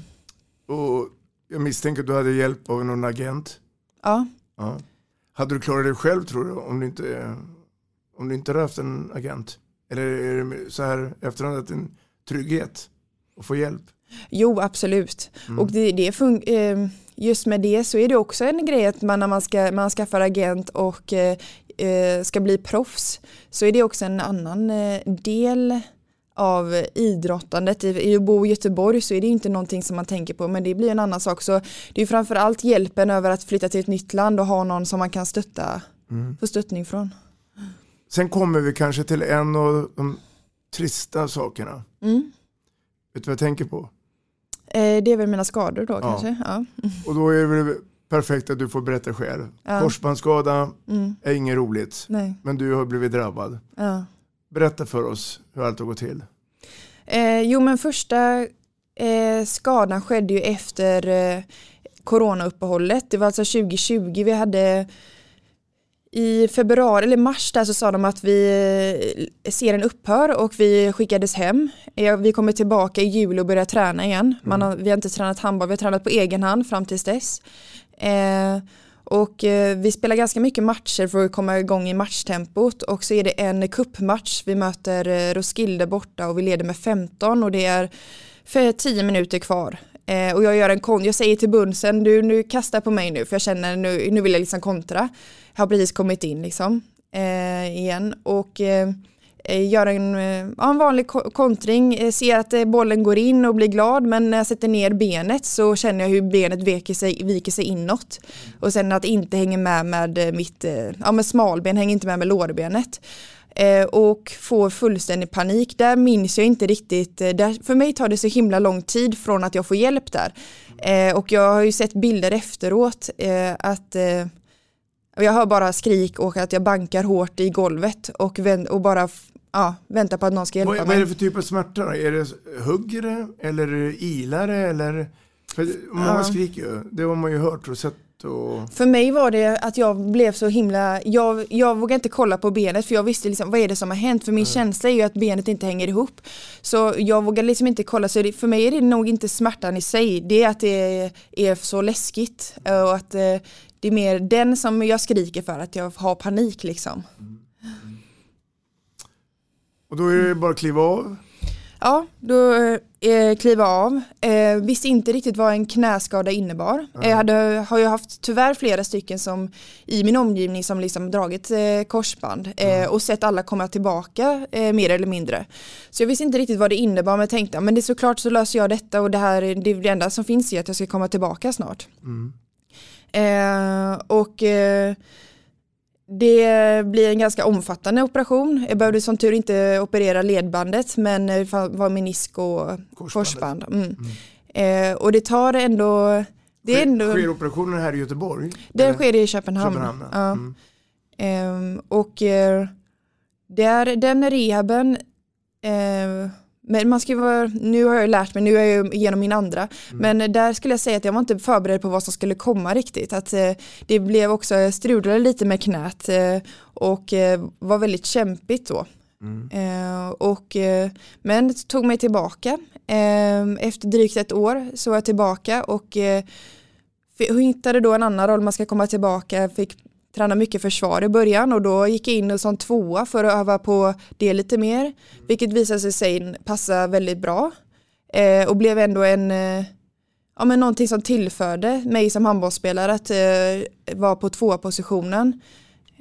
Och jag misstänker att du hade hjälp av någon agent. Ja. Ja. Hade du klarat dig själv tror du om du inte, om du inte hade haft en agent? Eller är det så här efterhand att en trygghet att få hjälp? Jo, absolut. Mm. Och det, det fun- eh, just med det så är det också en grej att man när man, ska, man skaffar agent och eh, eh, ska bli proffs så är det också en annan eh, del av idrottandet. I, I att bo i Göteborg så är det inte någonting som man tänker på men det blir en annan sak. Så det är framförallt hjälpen över att flytta till ett nytt land och ha någon som man kan stötta, Mm. få stöttning från. Sen kommer vi kanske till en av de trista sakerna. Mm. Vet du vad jag tänker på? Eh, det är väl mina skador då Ja. kanske. Ja. Och då är det perfekt att du får berätta själv. Ja. Korsbandsskada Mm. är inget roligt. Nej. Men du har blivit drabbad. Ja. Berätta för oss hur allt har gått till. Eh, jo men första eh, skadan skedde ju efter eh, coronauppehållet. Det var alltså 2020 vi hade i februari eller mars där så sa de att vi eh, serien upphör och vi skickades hem. Eh, Vi kommer tillbaka i juli och börjar träna igen. Man har, vi har inte tränat handboll, vi har tränat på egen hand fram tills dess. Eh, och eh, vi spelar ganska mycket matcher för att komma igång i matchtempot och så är det en kuppmatch. Vi möter eh, Roskilde borta och vi leder med 15 och det är för 10 minuter kvar. Eh, och jag gör en kon, jag säger till bunsen, du nu kastar på mig nu för jag känner nu, nu vill jag liksom kontra. Jag har precis kommit in liksom eh, igen och eh, eh, gör en, eh, ja, en vanlig ko- kontring, eh, ser att eh, bollen går in och blir glad men när jag sätter ner benet så känner jag hur benet viker sig, viker sig inåt. Och sen att det inte hänger med med eh, mitt, eh, ja men smalben hänger inte med med lårbenet. Eh, och får fullständig panik. Där minns jag inte riktigt, eh, där, för mig tar det så himla lång tid från att jag får hjälp där. Eh, och jag har ju sett bilder efteråt att jag hör bara skrik och att jag bankar hårt i golvet och, och bara ja, väntar på att någon ska hjälpa Vad, vad mig. är det för typ av smärta? då? Är det hugger eller är det ilar det eller? För många Ja. skriker ju. Det har man ju hört och sett. Och... För mig var det att jag blev så himla, jag, jag vågade inte kolla på benet för jag visste liksom vad är det som har hänt för min känsla är ju att benet inte hänger ihop. Så jag vågade liksom inte kolla så det, för mig är det nog inte smärtan i sig, det är att det är så läskigt och att eh, det är mer den som jag skriker för att jag har panik liksom. och då är det bara att kliva av. Ja, då eh, kliva av. Eh, visste inte riktigt vad en knäskada innebar. Ja. Jag hade, har ju haft tyvärr flera stycken som i min omgivning som liksom dragit eh, korsband eh, och sett alla komma tillbaka eh, mer eller mindre. Så jag visste inte riktigt vad det innebar men tänkte men det är såklart så löser jag detta och det här det, är det enda som finns är att jag ska komma tillbaka snart. Mm. Eh, och det blir en ganska omfattande operation. Jag behövde som tur inte operera ledbandet men det var menisk och korsband. Mm. Eh, och det tar ändå... Det är ändå Sker operationen här i Göteborg? det Eller? sker i Köpenhamn. Köpenhamn, ja. Mm. Ehm, och eh, där, den rehaben, eh, men man ska vara, nu har jag lärt mig, nu är jag genom min andra, Mm. men där skulle jag säga att jag var inte förberedd på vad som skulle komma riktigt. Att eh, det blev också, jag strulade lite med knät eh, och eh, var väldigt kämpigt då. Eh, och, eh, men tog mig tillbaka. Eh, efter drygt ett år så var jag tillbaka och eh, hittade då en annan roll, man ska komma tillbaka, fick träna mycket försvar i början och då gick jag in som tvåa för att öva på det lite mer, vilket visade sig sen passa väldigt bra eh, och blev ändå en eh, ja, men någonting som tillförde mig som handbollsspelare att eh, vara på tvåa positionen.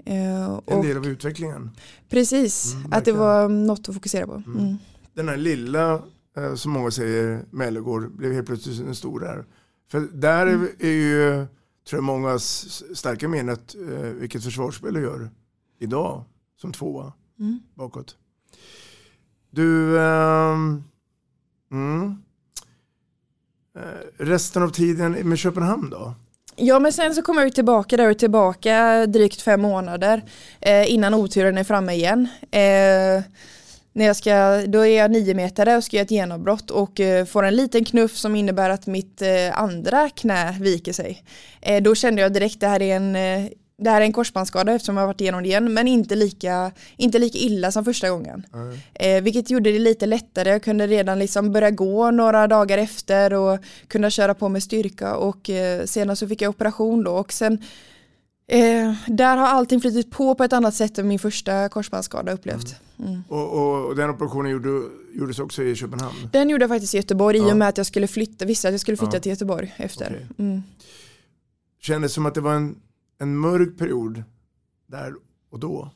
Eh, en del av utvecklingen. Precis, mm, att det var något att fokusera på. Mm. Mm. Den här lilla, eh, som många säger, Mellegård blev helt plötsligt en stor där. För där är, är ju, tror jag, mångas starka minnet eh, vilket försvarsspel du gör idag som tvåa mm. bakåt. Du, ehm, mm. eh, resten av tiden med Köpenhamn då? Ja men sen så kommer jag tillbaka där och tillbaka drygt fem månader eh, innan oturen är framme igen. När jag ska, då är jag nio meter och ska göra ett genombrott och eh, får en liten knuff som innebär att mitt eh, andra knä viker sig. Eh, då kände jag direkt det här är en det här är en korsbandsskada eftersom jag varit igenom det igen men inte lika, inte lika illa som första gången. Mm. Eh, vilket gjorde det lite lättare, jag kunde redan liksom börja gå några dagar efter och kunna köra på med styrka och eh, senare så fick jag operation då och sen eh, där har allting flyttit på på ett annat sätt än min första korsbandsskada upplevt. Mm. Mm. Och, och, och, den operationen gjorde, gjordes också i Köpenhamn? Den gjorde jag faktiskt i Göteborg ja. i och med att jag skulle flytta, visste att jag skulle flytta ja. till Göteborg efter. Okay. Mm. Kändes som att det var en en mörk period där och då?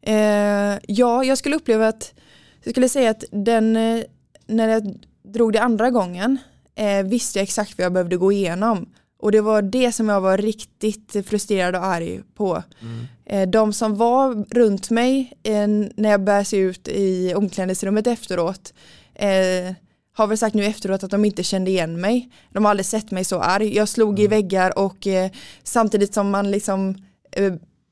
Eh, ja, jag skulle uppleva att, jag skulle säga att den, eh, när jag drog det andra gången eh, visste jag exakt vad jag behövde gå igenom. Och det var det som jag var riktigt frustrerad och arg på. Mm. Eh, de som var runt mig eh, när jag började se ut i omklädningsrummet efteråt eh, har väl sagt nu efteråt att de inte kände igen mig. De har aldrig sett mig så arg. Jag slog mm. i väggar och samtidigt som man liksom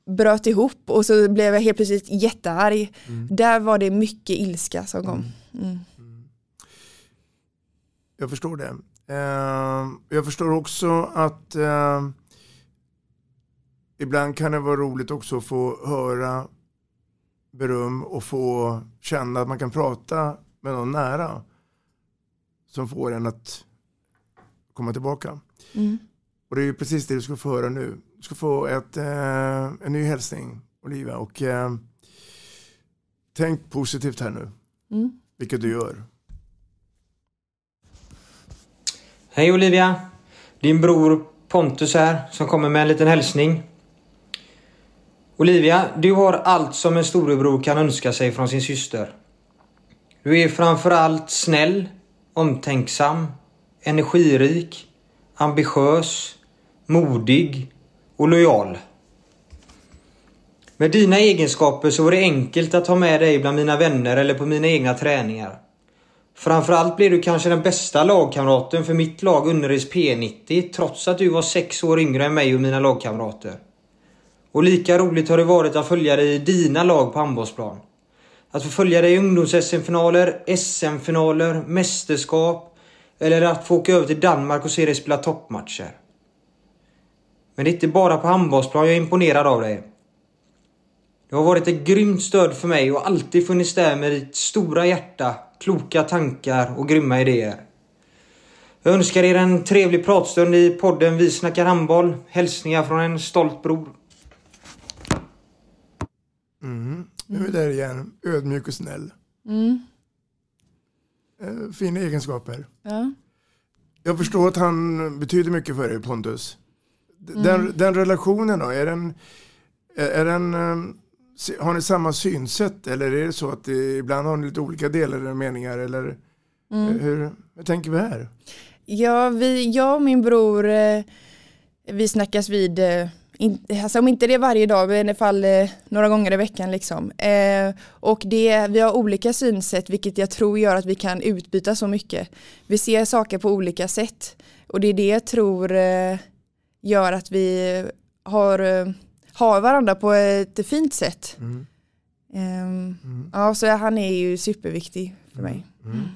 bröt ihop och så blev jag helt plötsligt jättearg. Mm. Där var det mycket ilska som kom. Mm. mm. mm. Jag förstår det. Uh, jag förstår också att uh, ibland kan det vara roligt också att få höra beröm och få känna att man kan prata med någon nära som får en att komma tillbaka. Mm. Och det är ju precis det du ska få höra nu. Du ska få ett, eh, en ny hälsning, Olivia. Och eh, tänk positivt här nu, mm. vilket du gör. Hej Olivia! Din bror Pontus här som kommer med en liten hälsning. Olivia, du har allt som en storebror kan önska sig från sin syster. Du är framförallt snäll, omtänksam, energirik, ambitiös, modig och lojal. Med dina egenskaper så var det enkelt att ha med dig bland mina vänner eller på mina egna träningar. Framförallt blev du kanske den bästa lagkamraten för mitt lag Unnereds P90 trots att du var sex år yngre än mig och mina lagkamrater. Och lika roligt har det varit att följa dig i dina lag på handbollsplan. Att få följa dig i ungdoms-SM-finaler, SM-finaler, mästerskap eller att få åka över till Danmark och se dig spela toppmatcher. Men det är inte bara på handbollsplan jag är imponerad av dig. Du har varit ett grymt stöd för mig och alltid funnits där med ditt stora hjärta, kloka tankar och grymma idéer. Jag önskar er en trevlig pratstund i podden Vi snackar handboll. Hälsningar från en stolt bror. Mm. Nu är vi där igen, ödmjuk och snäll. Mm. Eh, fina egenskaper. Ja. Jag förstår att han betyder mycket för dig Pontus. Den, mm. den relationen då, är den, är den, eh, har ni samma synsätt eller är det så att det, ibland har ni lite olika delar eller meningar eller mm. hur, hur tänker vi här? Ja, vi, jag och min bror, eh, vi snackas vid in, alltså om inte det är varje dag, men i alla fall eh, några gånger i veckan liksom. Eh, och det, vi har olika synsätt vilket jag tror gör att vi kan utbyta så mycket. Vi ser saker på olika sätt och det är det jag tror eh, gör att vi har, eh, har varandra på ett fint sätt. Mm. Ehm, mm. Ja, så han är ju superviktig för mig. Mm. mm.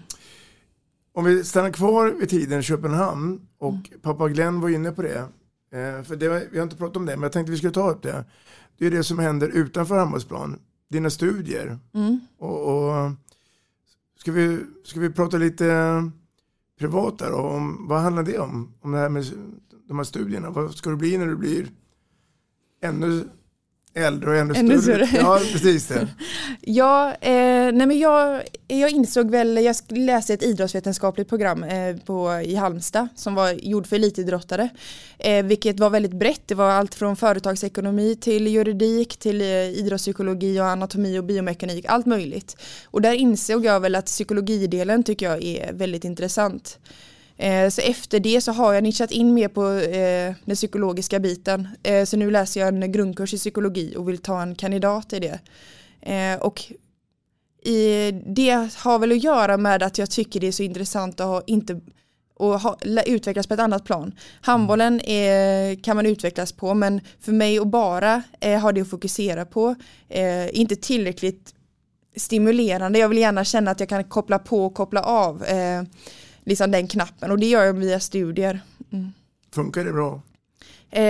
Om vi stannar kvar vid tiden Köpenhamn och mm. pappa Glenn var inne på det Eh, för det, vi har inte pratat om det, men jag tänkte vi skulle ta upp det. Det är det som händer utanför handbollsplan. dina studier. Mm. Och, och, ska, vi, ska vi prata lite privat där om vad handlar det om? Om det här med de här studierna. Vad ska du bli när du blir ännu äldre och ännu, Ännu större? större. Ja, precis det. Ja, eh, nej men jag, jag insåg väl, jag läste ett idrottsvetenskapligt program eh, på, i Halmstad som var gjord för elitidrottare. Eh, vilket var väldigt brett, det var allt från företagsekonomi till juridik till eh, idrottspsykologi och anatomi och biomekanik, allt möjligt. Och där insåg jag väl att psykologidelen tycker jag är väldigt intressant. Eh, Så efter det så har jag nischat in mer på eh, den psykologiska biten. Eh, Så nu läser jag en grundkurs i psykologi och vill ta en kandidat i det. Eh, Och i det har väl att göra med att jag tycker det är så intressant att ha, inte och ha, utvecklas på ett annat plan. Handbollen är, kan man utvecklas på men för mig att bara eh, ha det att fokusera på eh, inte tillräckligt stimulerande. Jag vill gärna känna att jag kan koppla på och koppla av eh, liksom den knappen och det gör jag via studier. Mm. Funkar det bra? Eh,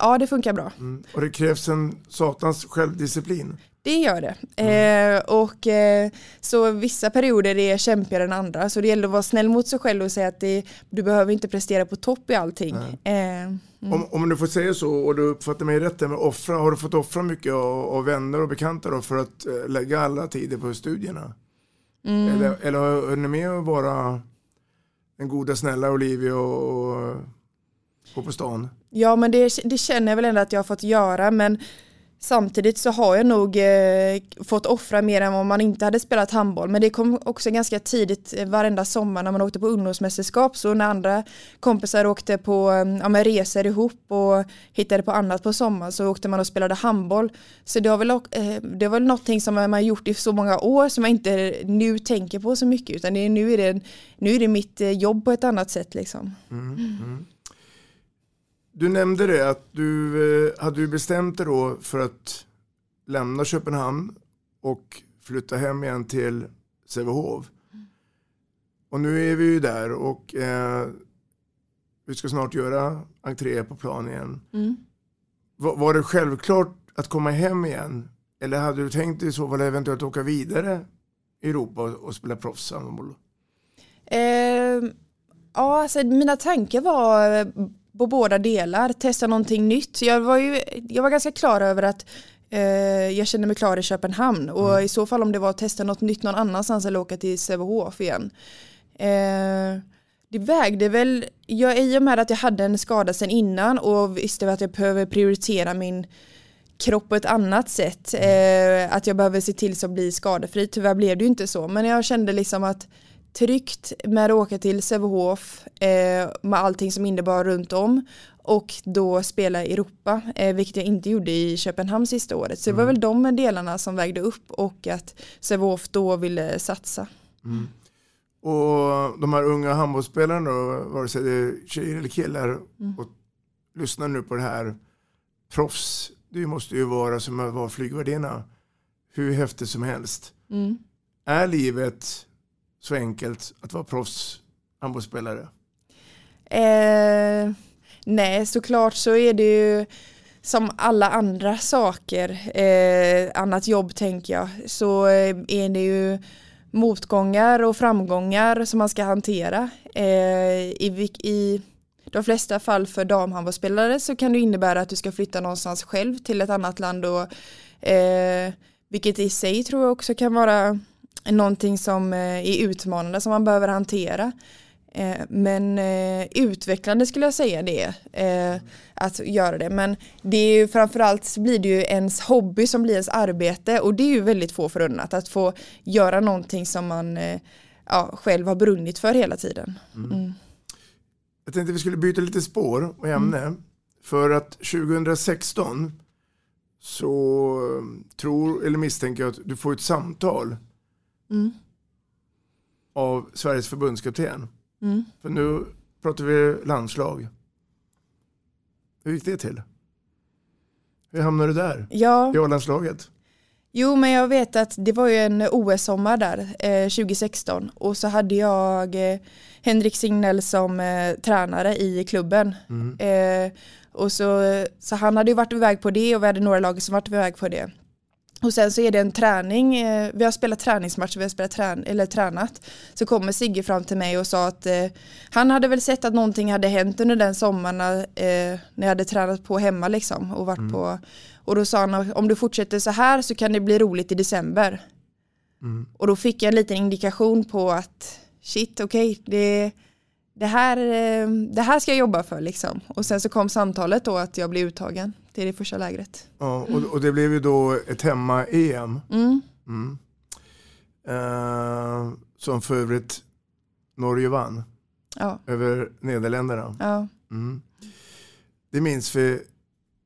ja det funkar bra. Mm. Och det krävs en satans självdisciplin. Det gör det. Eh, och eh, så vissa perioder är kämpigare än andra. Så det gäller att vara snäll mot sig själv och säga att det, du behöver inte prestera på topp i allting. Eh, mm. Om, om du får säga så och du uppfattar mig rätt med offra, har du fått offra mycket av, av vänner och bekanta då för att eh, lägga alla tider på studierna? Mm. Eller, eller har ni med att vara den goda snälla Olivia och, och gå på stan? Ja men det, det känner jag väl ändå att jag har fått göra men samtidigt så har jag nog eh, fått offra mer än om man inte hade spelat handboll men det kom också ganska tidigt eh, varenda sommar när man åkte på ungdomsmästerskap så när andra kompisar åkte på eh, ja, resor ihop och hittade på annat på sommaren så åkte man och spelade handboll så det har väl, eh, det var väl någonting som man har gjort i så många år som jag inte nu tänker på så mycket utan det är, nu, är det, nu är det mitt eh, jobb på ett annat sätt liksom. Mm, mm. Du nämnde det att du eh, hade du bestämt dig då för att lämna Köpenhamn och flytta hem igen till Sävehof. Och nu är vi ju där och eh, vi ska snart göra entré på plan igen. Mm. Var, var det självklart att komma hem igen? Eller hade du tänkt i så fall eventuellt åka vidare i Europa och, spela proffshandboll? Eh, ja, alltså mina tankar var på båda delar, testa någonting nytt. Jag var, ju, jag var ganska klar över att eh, jag kände mig klar i Köpenhamn och i så fall om det var att testa något nytt någon annanstans eller åka till Sävehof igen. Eh, det vägde väl, jag, i och med att jag hade en skada sedan innan och visste att jag behöver prioritera min kropp på ett annat sätt. Eh, att jag behöver se till så att bli skadefri. Tyvärr blev det ju inte så. Men jag kände liksom att tryggt med att åka till Sävehof eh, med allting som innebar runt om och då spela i Europa, eh, vilket jag inte gjorde i Köpenhamn sista året. Så det var väl de delarna som vägde upp och att Sävehof då ville satsa. Mm. Och de här unga handbollsspelarna då, vare sig det är tjejer eller killar Mm. och lyssnar nu på det här. Proffs, det måste ju vara som att vara flygvärdinna. Hur häftigt som helst. Mm. Är livet så enkelt att vara proffs handbollsspelare? Eh, nej, såklart så är det ju som alla andra saker, eh, annat jobb tänker jag, så eh, är det ju motgångar och framgångar som man ska hantera. Eh, i, I de flesta fall för damhandbollsspelare så kan det innebära att du ska flytta någonstans själv till ett annat land och eh, vilket i sig tror jag också kan vara någonting som eh, är utmanande som man behöver hantera. Eh, Men eh, utvecklande skulle jag säga det, eh, att göra det. Men det är ju framförallt blir det ju ens hobby som blir ens arbete och det är ju väldigt få förunnat att få göra någonting som man ja, själv har brunnit för hela tiden. Mm. Jag tänkte vi skulle byta lite spår och ämne. För att 2016 så tror eller misstänker jag att du får ett samtal Mm. av Sveriges förbundskapten. Mm. För nu pratar vi landslag. Hur gick det till? Hur hamnade du där? Ja. I A-landslaget? Jo men jag vet att det var ju en OS-sommar där eh, 2016 och så hade jag eh, Henrik Signell som eh, tränare i klubben. Mm. Eh, och så, så han hade ju varit iväg på det och vi hade några lag som varit iväg på det. Och sen så är det en träning, eh, vi har spelat träningsmatcher, vi har spelat trän eller tränat. Så kommer Sigge fram till mig och sa att eh, han hade väl sett att någonting hade hänt under den sommaren eh, när jag hade tränat på hemma liksom. Och, varit Mm. på, och då sa han om du fortsätter så här så kan det bli roligt i december. Mm. Och då fick jag en liten indikation på att shit okej det, det, här, eh, det här ska jag jobba för liksom. Och sen så kom samtalet då att jag blev uttagen till det första lägret. Ja, och, och det blev ju då ett hemma-EM. Mm. Mm. Eh, som för övrigt Norge vann Ja. över Nederländerna. Ja. Mm. Det minns vi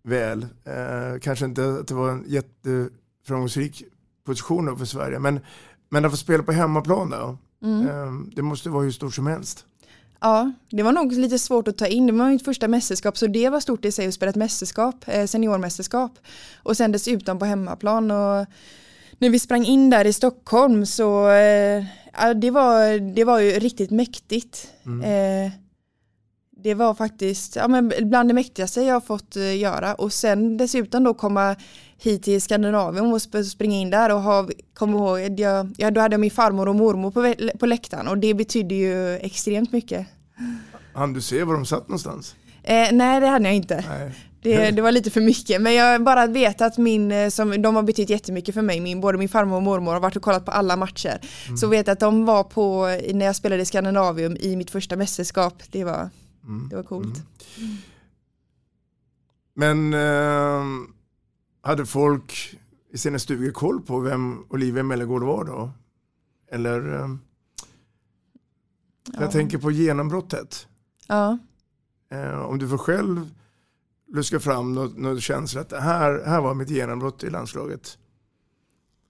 väl. Eh, kanske inte att det var en jätteframgångsrik position för Sverige. Men, men att få spela på hemmaplan då. Mm. Eh, det måste vara hur stort som helst. Ja, det var nog lite svårt att ta in. Det var mitt första mästerskap så det var stort i sig att spela ett mästerskap, eh, seniormästerskap. Och sen dessutom på hemmaplan. Och när vi sprang in där i Stockholm så eh, ja, det, var, det var ju riktigt mäktigt. Eh, det var faktiskt ja, men bland det mäktigaste jag har fått göra. Och sen dessutom då komma hit till Skandinavien och sp- springa in där och ha, kom ihåg, jag, ja, då hade jag min farmor och mormor på, på läktaren och det betyder ju extremt mycket. Han du se var de satt någonstans? Eh, nej det hade jag inte. Nej. Det, det var lite för mycket men jag bara vet att min, eh, som, de har betytt jättemycket för mig, min, både min farmor och mormor har varit och kollat på alla matcher. Så vet jag att de var på, när jag spelade i Skandinavium i mitt första mästerskap, det var, det var coolt. Men eh, hade folk i sina stugor koll på vem Olivia Mellegård var då? Eller? Eh, Ja. Jag tänker på genombrottet. Ja. Eh, om du får själv luska fram något känsla att det här, här var mitt genombrott i landslaget.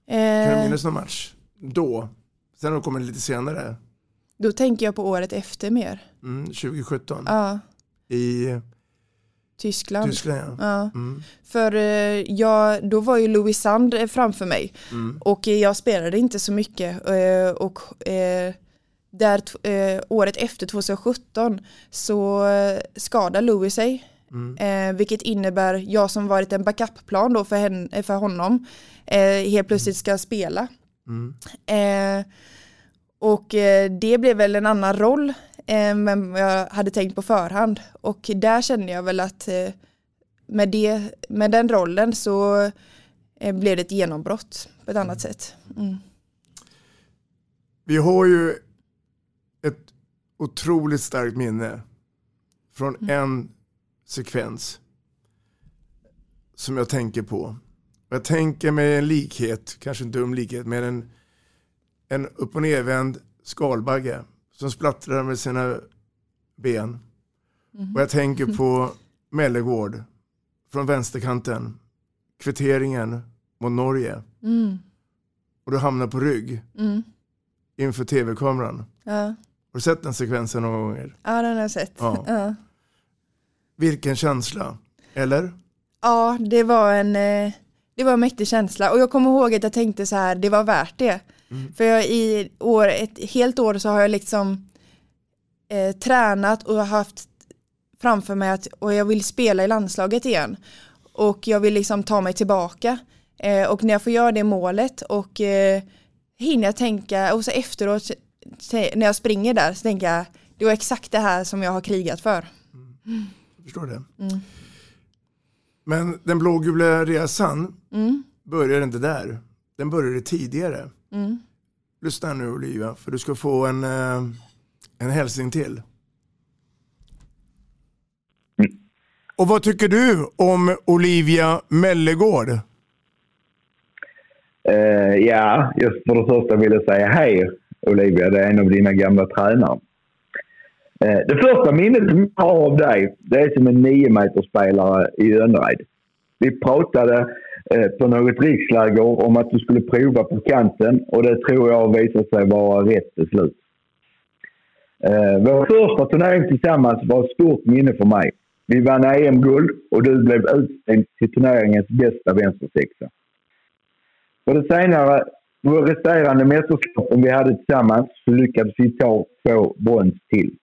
Kan du Eh, minnas någon match? Då? Sen har det kommit lite senare. då tänker jag på året efter mer. Mm, 2017. Ja, I Tyskland. Tyskland ja. Ja. Mm. För eh, jag, då var ju Louis Sand eh, framför mig Mm. och eh, jag spelade inte så mycket och där året efter 2017 så skadade Louis sig Mm. vilket innebär jag som varit en backupplan då för, hen, eh, för honom helt plötsligt ska spela. Mm. Och det blev väl en annan roll men jag hade tänkt på förhand. Och där kände jag väl att eh, med, det, med den rollen så eh, blev det ett genombrott på ett annat sätt. Mm. Vi har ju ett otroligt starkt minne från Mm. en sekvens som jag tänker på. Jag tänker med en likhet, kanske en dum likhet, med en, en upp och nervänd skalbagge som splattrar med sina ben. Mhm. Och jag tänker på Mellegård från vänsterkanten, kvitteringen mot Norge. Mm. Och du hamnar på rygg Mm. inför tv-kameran. Ja. Har du sett den sekvensen några gånger? ja, den har jag sett. Ja. Ja. Vilken känsla, eller? Ja, det var en eh, det var en mäktig känsla och jag kommer ihåg att jag tänkte så här, det var värt det. För jag i år, ett helt år så har jag liksom eh, tränat och haft framför mig att och jag vill spela i landslaget igen. Och jag vill liksom ta mig tillbaka. Eh, och när jag får göra det målet och eh, hinner jag tänka, och så efteråt när jag springer där så tänker jag, det var exakt det här som jag har krigat för. Jag förstår det. Mm. Men den blågula resan Mm. börjar inte där. Den började tidigare. Mm. Lyssna nu Olivia, för du ska få en, eh, en hälsning till. Och vad tycker du om Olivia Mellegård? Eh, ja, just för det första vill jag säga hej Olivia, det är en av dina gamla tränare. Eh, det första minnet som jag har av dig, det är som en nio meter spelare i Önnered. Vi pratade Eh, på något riksläger om att du skulle prova på kanten och det tror jag visade sig vara rätt beslut. Eh, vår första turnering tillsammans var ett stort minne för mig. Vi vann EM-guld och du blev utsedd till turneringens bästa vänstersexa. För det senare, vår resterande mästerskapen vi hade tillsammans så lyckades vi ta två brons till.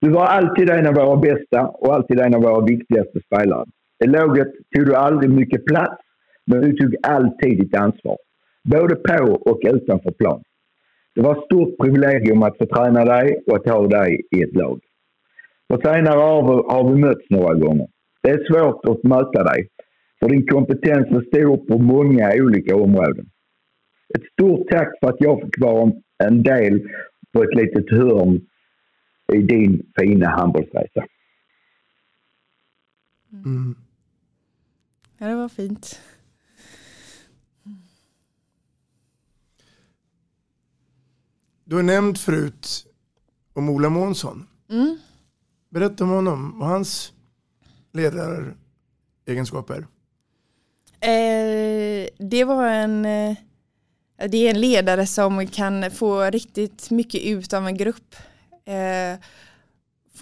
Du var alltid en av våra bästa och alltid en av våra viktigaste spelare. I laget tog du aldrig mycket plats, Men du tog alltid ditt ansvar. Både på och utanför plan. Det var ett stort privilegium att få träna dig och att ha dig i ett lag. Och senare har, har vi mötts några gånger. Det är svårt att möta dig, för din kompetens är stor på många olika områden. Ett stort tack för att jag fick vara en del på ett litet hörn i din fina handbollsresa. Mm. Ja, det var fint. Du har nämnt förut om Ola Månsson. Mm. Berätta om honom och hans ledaregenskaper. Eh, det var en eh, det är en ledare som kan få riktigt mycket ut av en grupp. Eh,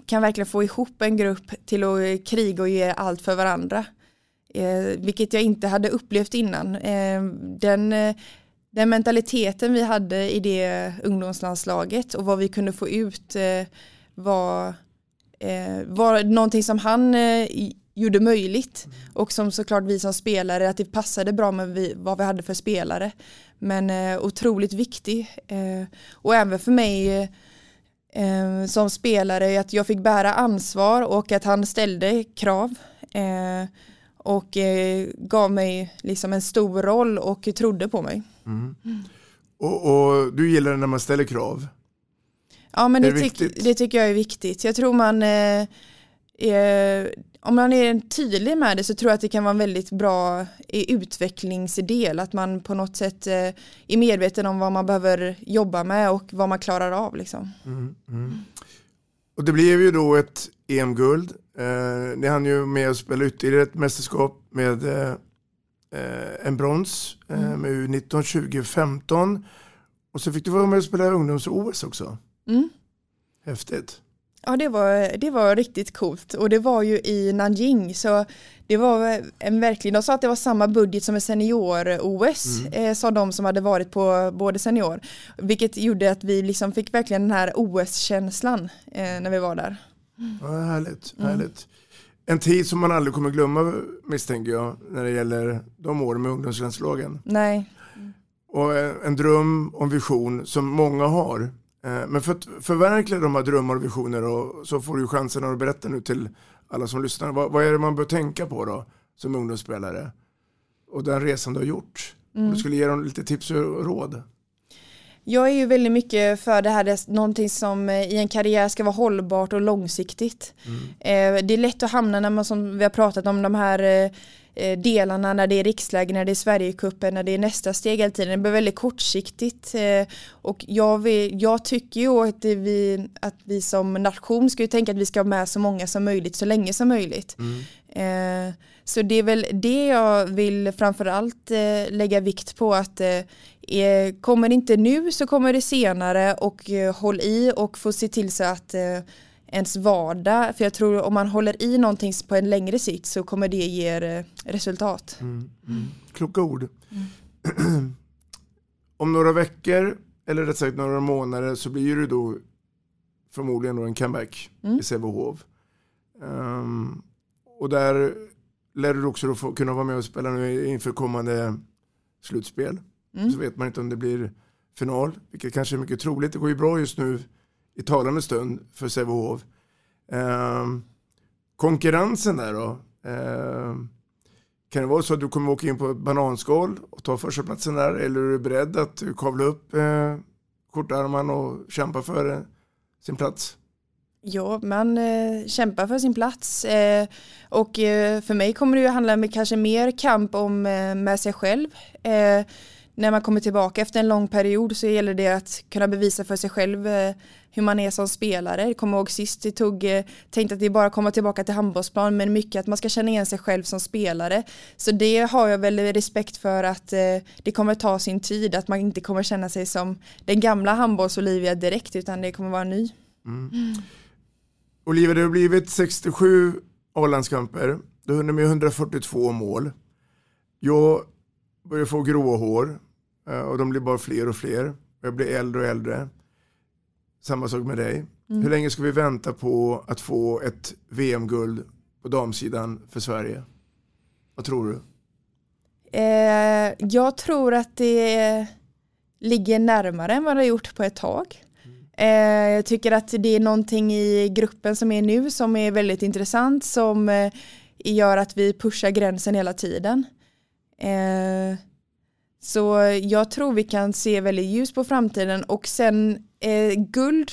kan verkligen få ihop en grupp till att kriga och ge allt för varandra. Eh, vilket jag inte hade upplevt innan. Eh, den, eh, den mentaliteten vi hade i det ungdomslandslaget och vad vi kunde få ut eh, var, eh, var någonting som han gjorde möjligt. Och som såklart vi som spelare att det passade bra med vi, vad vi hade för spelare. Men eh, otroligt viktig. Eh, och även för mig eh, som spelare att jag fick bära ansvar och att han ställde krav. Eh, och eh, gav mig liksom en stor roll och trodde på mig. Mm. Och, och, du gillar när man ställer krav? Ja men det, det, tyck, det, tycker jag är viktigt. Jag tror man eh, om man är tydlig med det så tror jag att det kan vara en väldigt bra utvecklingsdel. Att man på något sätt eh, är medveten om vad man behöver jobba med och vad man klarar av. Liksom. Mm, mm. Och det blev ju då ett EM-guld. Eh, ni hann ju med att spela ytterligare ett mästerskap med eh, eh en brons eh, mm. med U19 2015. Och så fick du vara med och spela ungdoms-OS också. Mm. Häftigt. Ja det var, det var riktigt coolt och det var ju i Nanjing så det var en verkligen, de sa att det var samma budget som en senior-OS mm. eh, sa de som hade varit på både senior. Vilket gjorde att vi liksom fick verkligen den här OS-känslan eh, när vi var där. Ja, härligt, mm. härligt. En tid som man aldrig kommer glömma misstänker jag när det gäller de åren med ungdomslandslagen. Nej. Och en dröm och en vision som många har Eh, men för att förverkliga de här drömmar och visioner och så får du chansen att berätta nu till alla som lyssnar. Vad, vad är det man bör tänka på då som ungdomsspelare? Och den resan du har gjort. Mm. Om du skulle ge dem lite tips och råd. Jag är ju väldigt mycket för det här, någonting som eh, i en karriär ska vara hållbart och långsiktigt. Mm. Eh, det är lätt att hamna när man, som vi har pratat om, de här Eh, delarna när det är riksläge, när det är Sverigecupen, när det är nästa steg hela tiden. Det blir väldigt kortsiktigt och jag, vill, jag tycker ju att vi, att vi som nation ska ju tänka att vi ska ha med så många som möjligt så länge som möjligt. Mm. Så det är väl det jag vill framförallt lägga vikt på att kommer det inte nu så kommer det senare och håll i och få se till så att ens vardag. För jag tror om man håller i någonting på en längre sikt så kommer det ge eh, resultat. Mm, mm. Kloka ord. Mm. om några veckor, eller rätt sagt några månader, så blir det då förmodligen då en comeback mm. i Sävehof. Um, och där lär du också få kunna vara med och spela nu inför kommande slutspel. Mm. Så vet man inte om det blir final, vilket kanske är mycket troligt. Det går ju bra just nu i talande stund för Sävehof. Eh, konkurrensen där då. Eh, kan det vara så att du kommer åka in på ett bananskal och ta första platsen där eller är du beredd att kavla upp eh, kortarmarna och kämpa för eh, sin plats? Ja, man eh, kämpar för sin plats eh, och eh, för mig kommer det ju handla med kanske mer kamp om eh, med sig själv. När man kommer tillbaka efter en lång period så gäller det att kunna bevisa för sig själv eh, hur man är som spelare. Jag kommer ihåg sist det tog, eh, tänkte att det bara komma tillbaka till handbollsplan men mycket att man ska känna igen sig själv som spelare. Så det har jag väl respekt för att eh, det kommer ta sin tid, att man inte kommer känna sig som den gamla handbolls-Olivia direkt utan det kommer vara ny. Mm. Mm. Olivia, det har blivit 67 A-landskamper, du har hunnit med 142 mål. Jag börjar få gråa hår och de blir bara fler och fler. Jag blir äldre och äldre. Samma sak med dig. Mm. Hur länge ska vi vänta på att få ett VM-guld på damsidan för Sverige? Vad tror du? Eh, jag tror att det ligger närmare än vad det har gjort på ett tag. Eh, jag tycker att det är någonting i gruppen som är nu som är väldigt intressant som eh, gör att vi pushar gränsen hela tiden. Eh, så jag tror vi kan se väldigt ljus på framtiden och sen eh, guld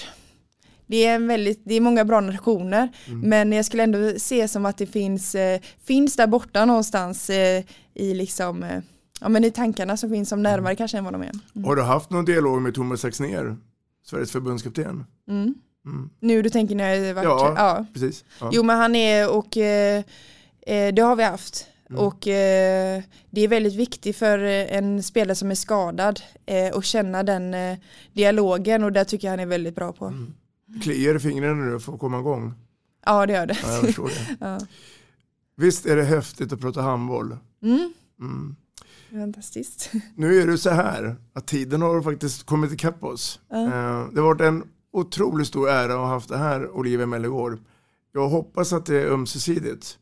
det är, en väldigt, det är många bra nationer mm. men jag skulle ändå se som att det finns, eh, finns där borta någonstans eh, i liksom eh, ja, men i tankarna som finns som närmare mm. kanske än vad de är. Mm. Har du haft någon dialog med Thomas Axner, Sveriges förbundskapten? Mm. Mm. Nu du tänker när jag varit ja, ja, precis. Ja. Jo men han är och eh, eh, det har vi haft. Mm. Och eh, det är väldigt viktigt för en spelare som är skadad eh, att känna den eh, dialogen och det tycker jag han är väldigt bra på. Mm. Kliar i fingrarna nu för att komma igång? Ja det gör det. Ja, jag det. ja. Visst är det häftigt att prata handboll? Mm. mm. Fantastiskt. Nu är det så här att tiden har faktiskt kommit ikapp oss. Eh, det har varit en otroligt stor ära att ha haft det här Olivia Mellegård. Jag hoppas att det är ömsesidigt.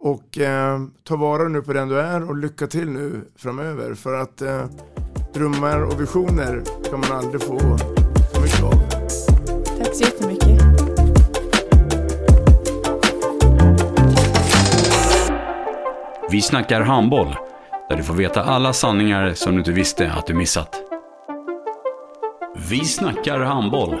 Och eh, ta vara nu på den du är och lycka till nu framöver. För att eh, drömmar och visioner kan man aldrig få för mycket av. Tack så jättemycket. Vi snackar handboll, där du får veta alla sanningar som du inte visste att du missat. Vi snackar handboll.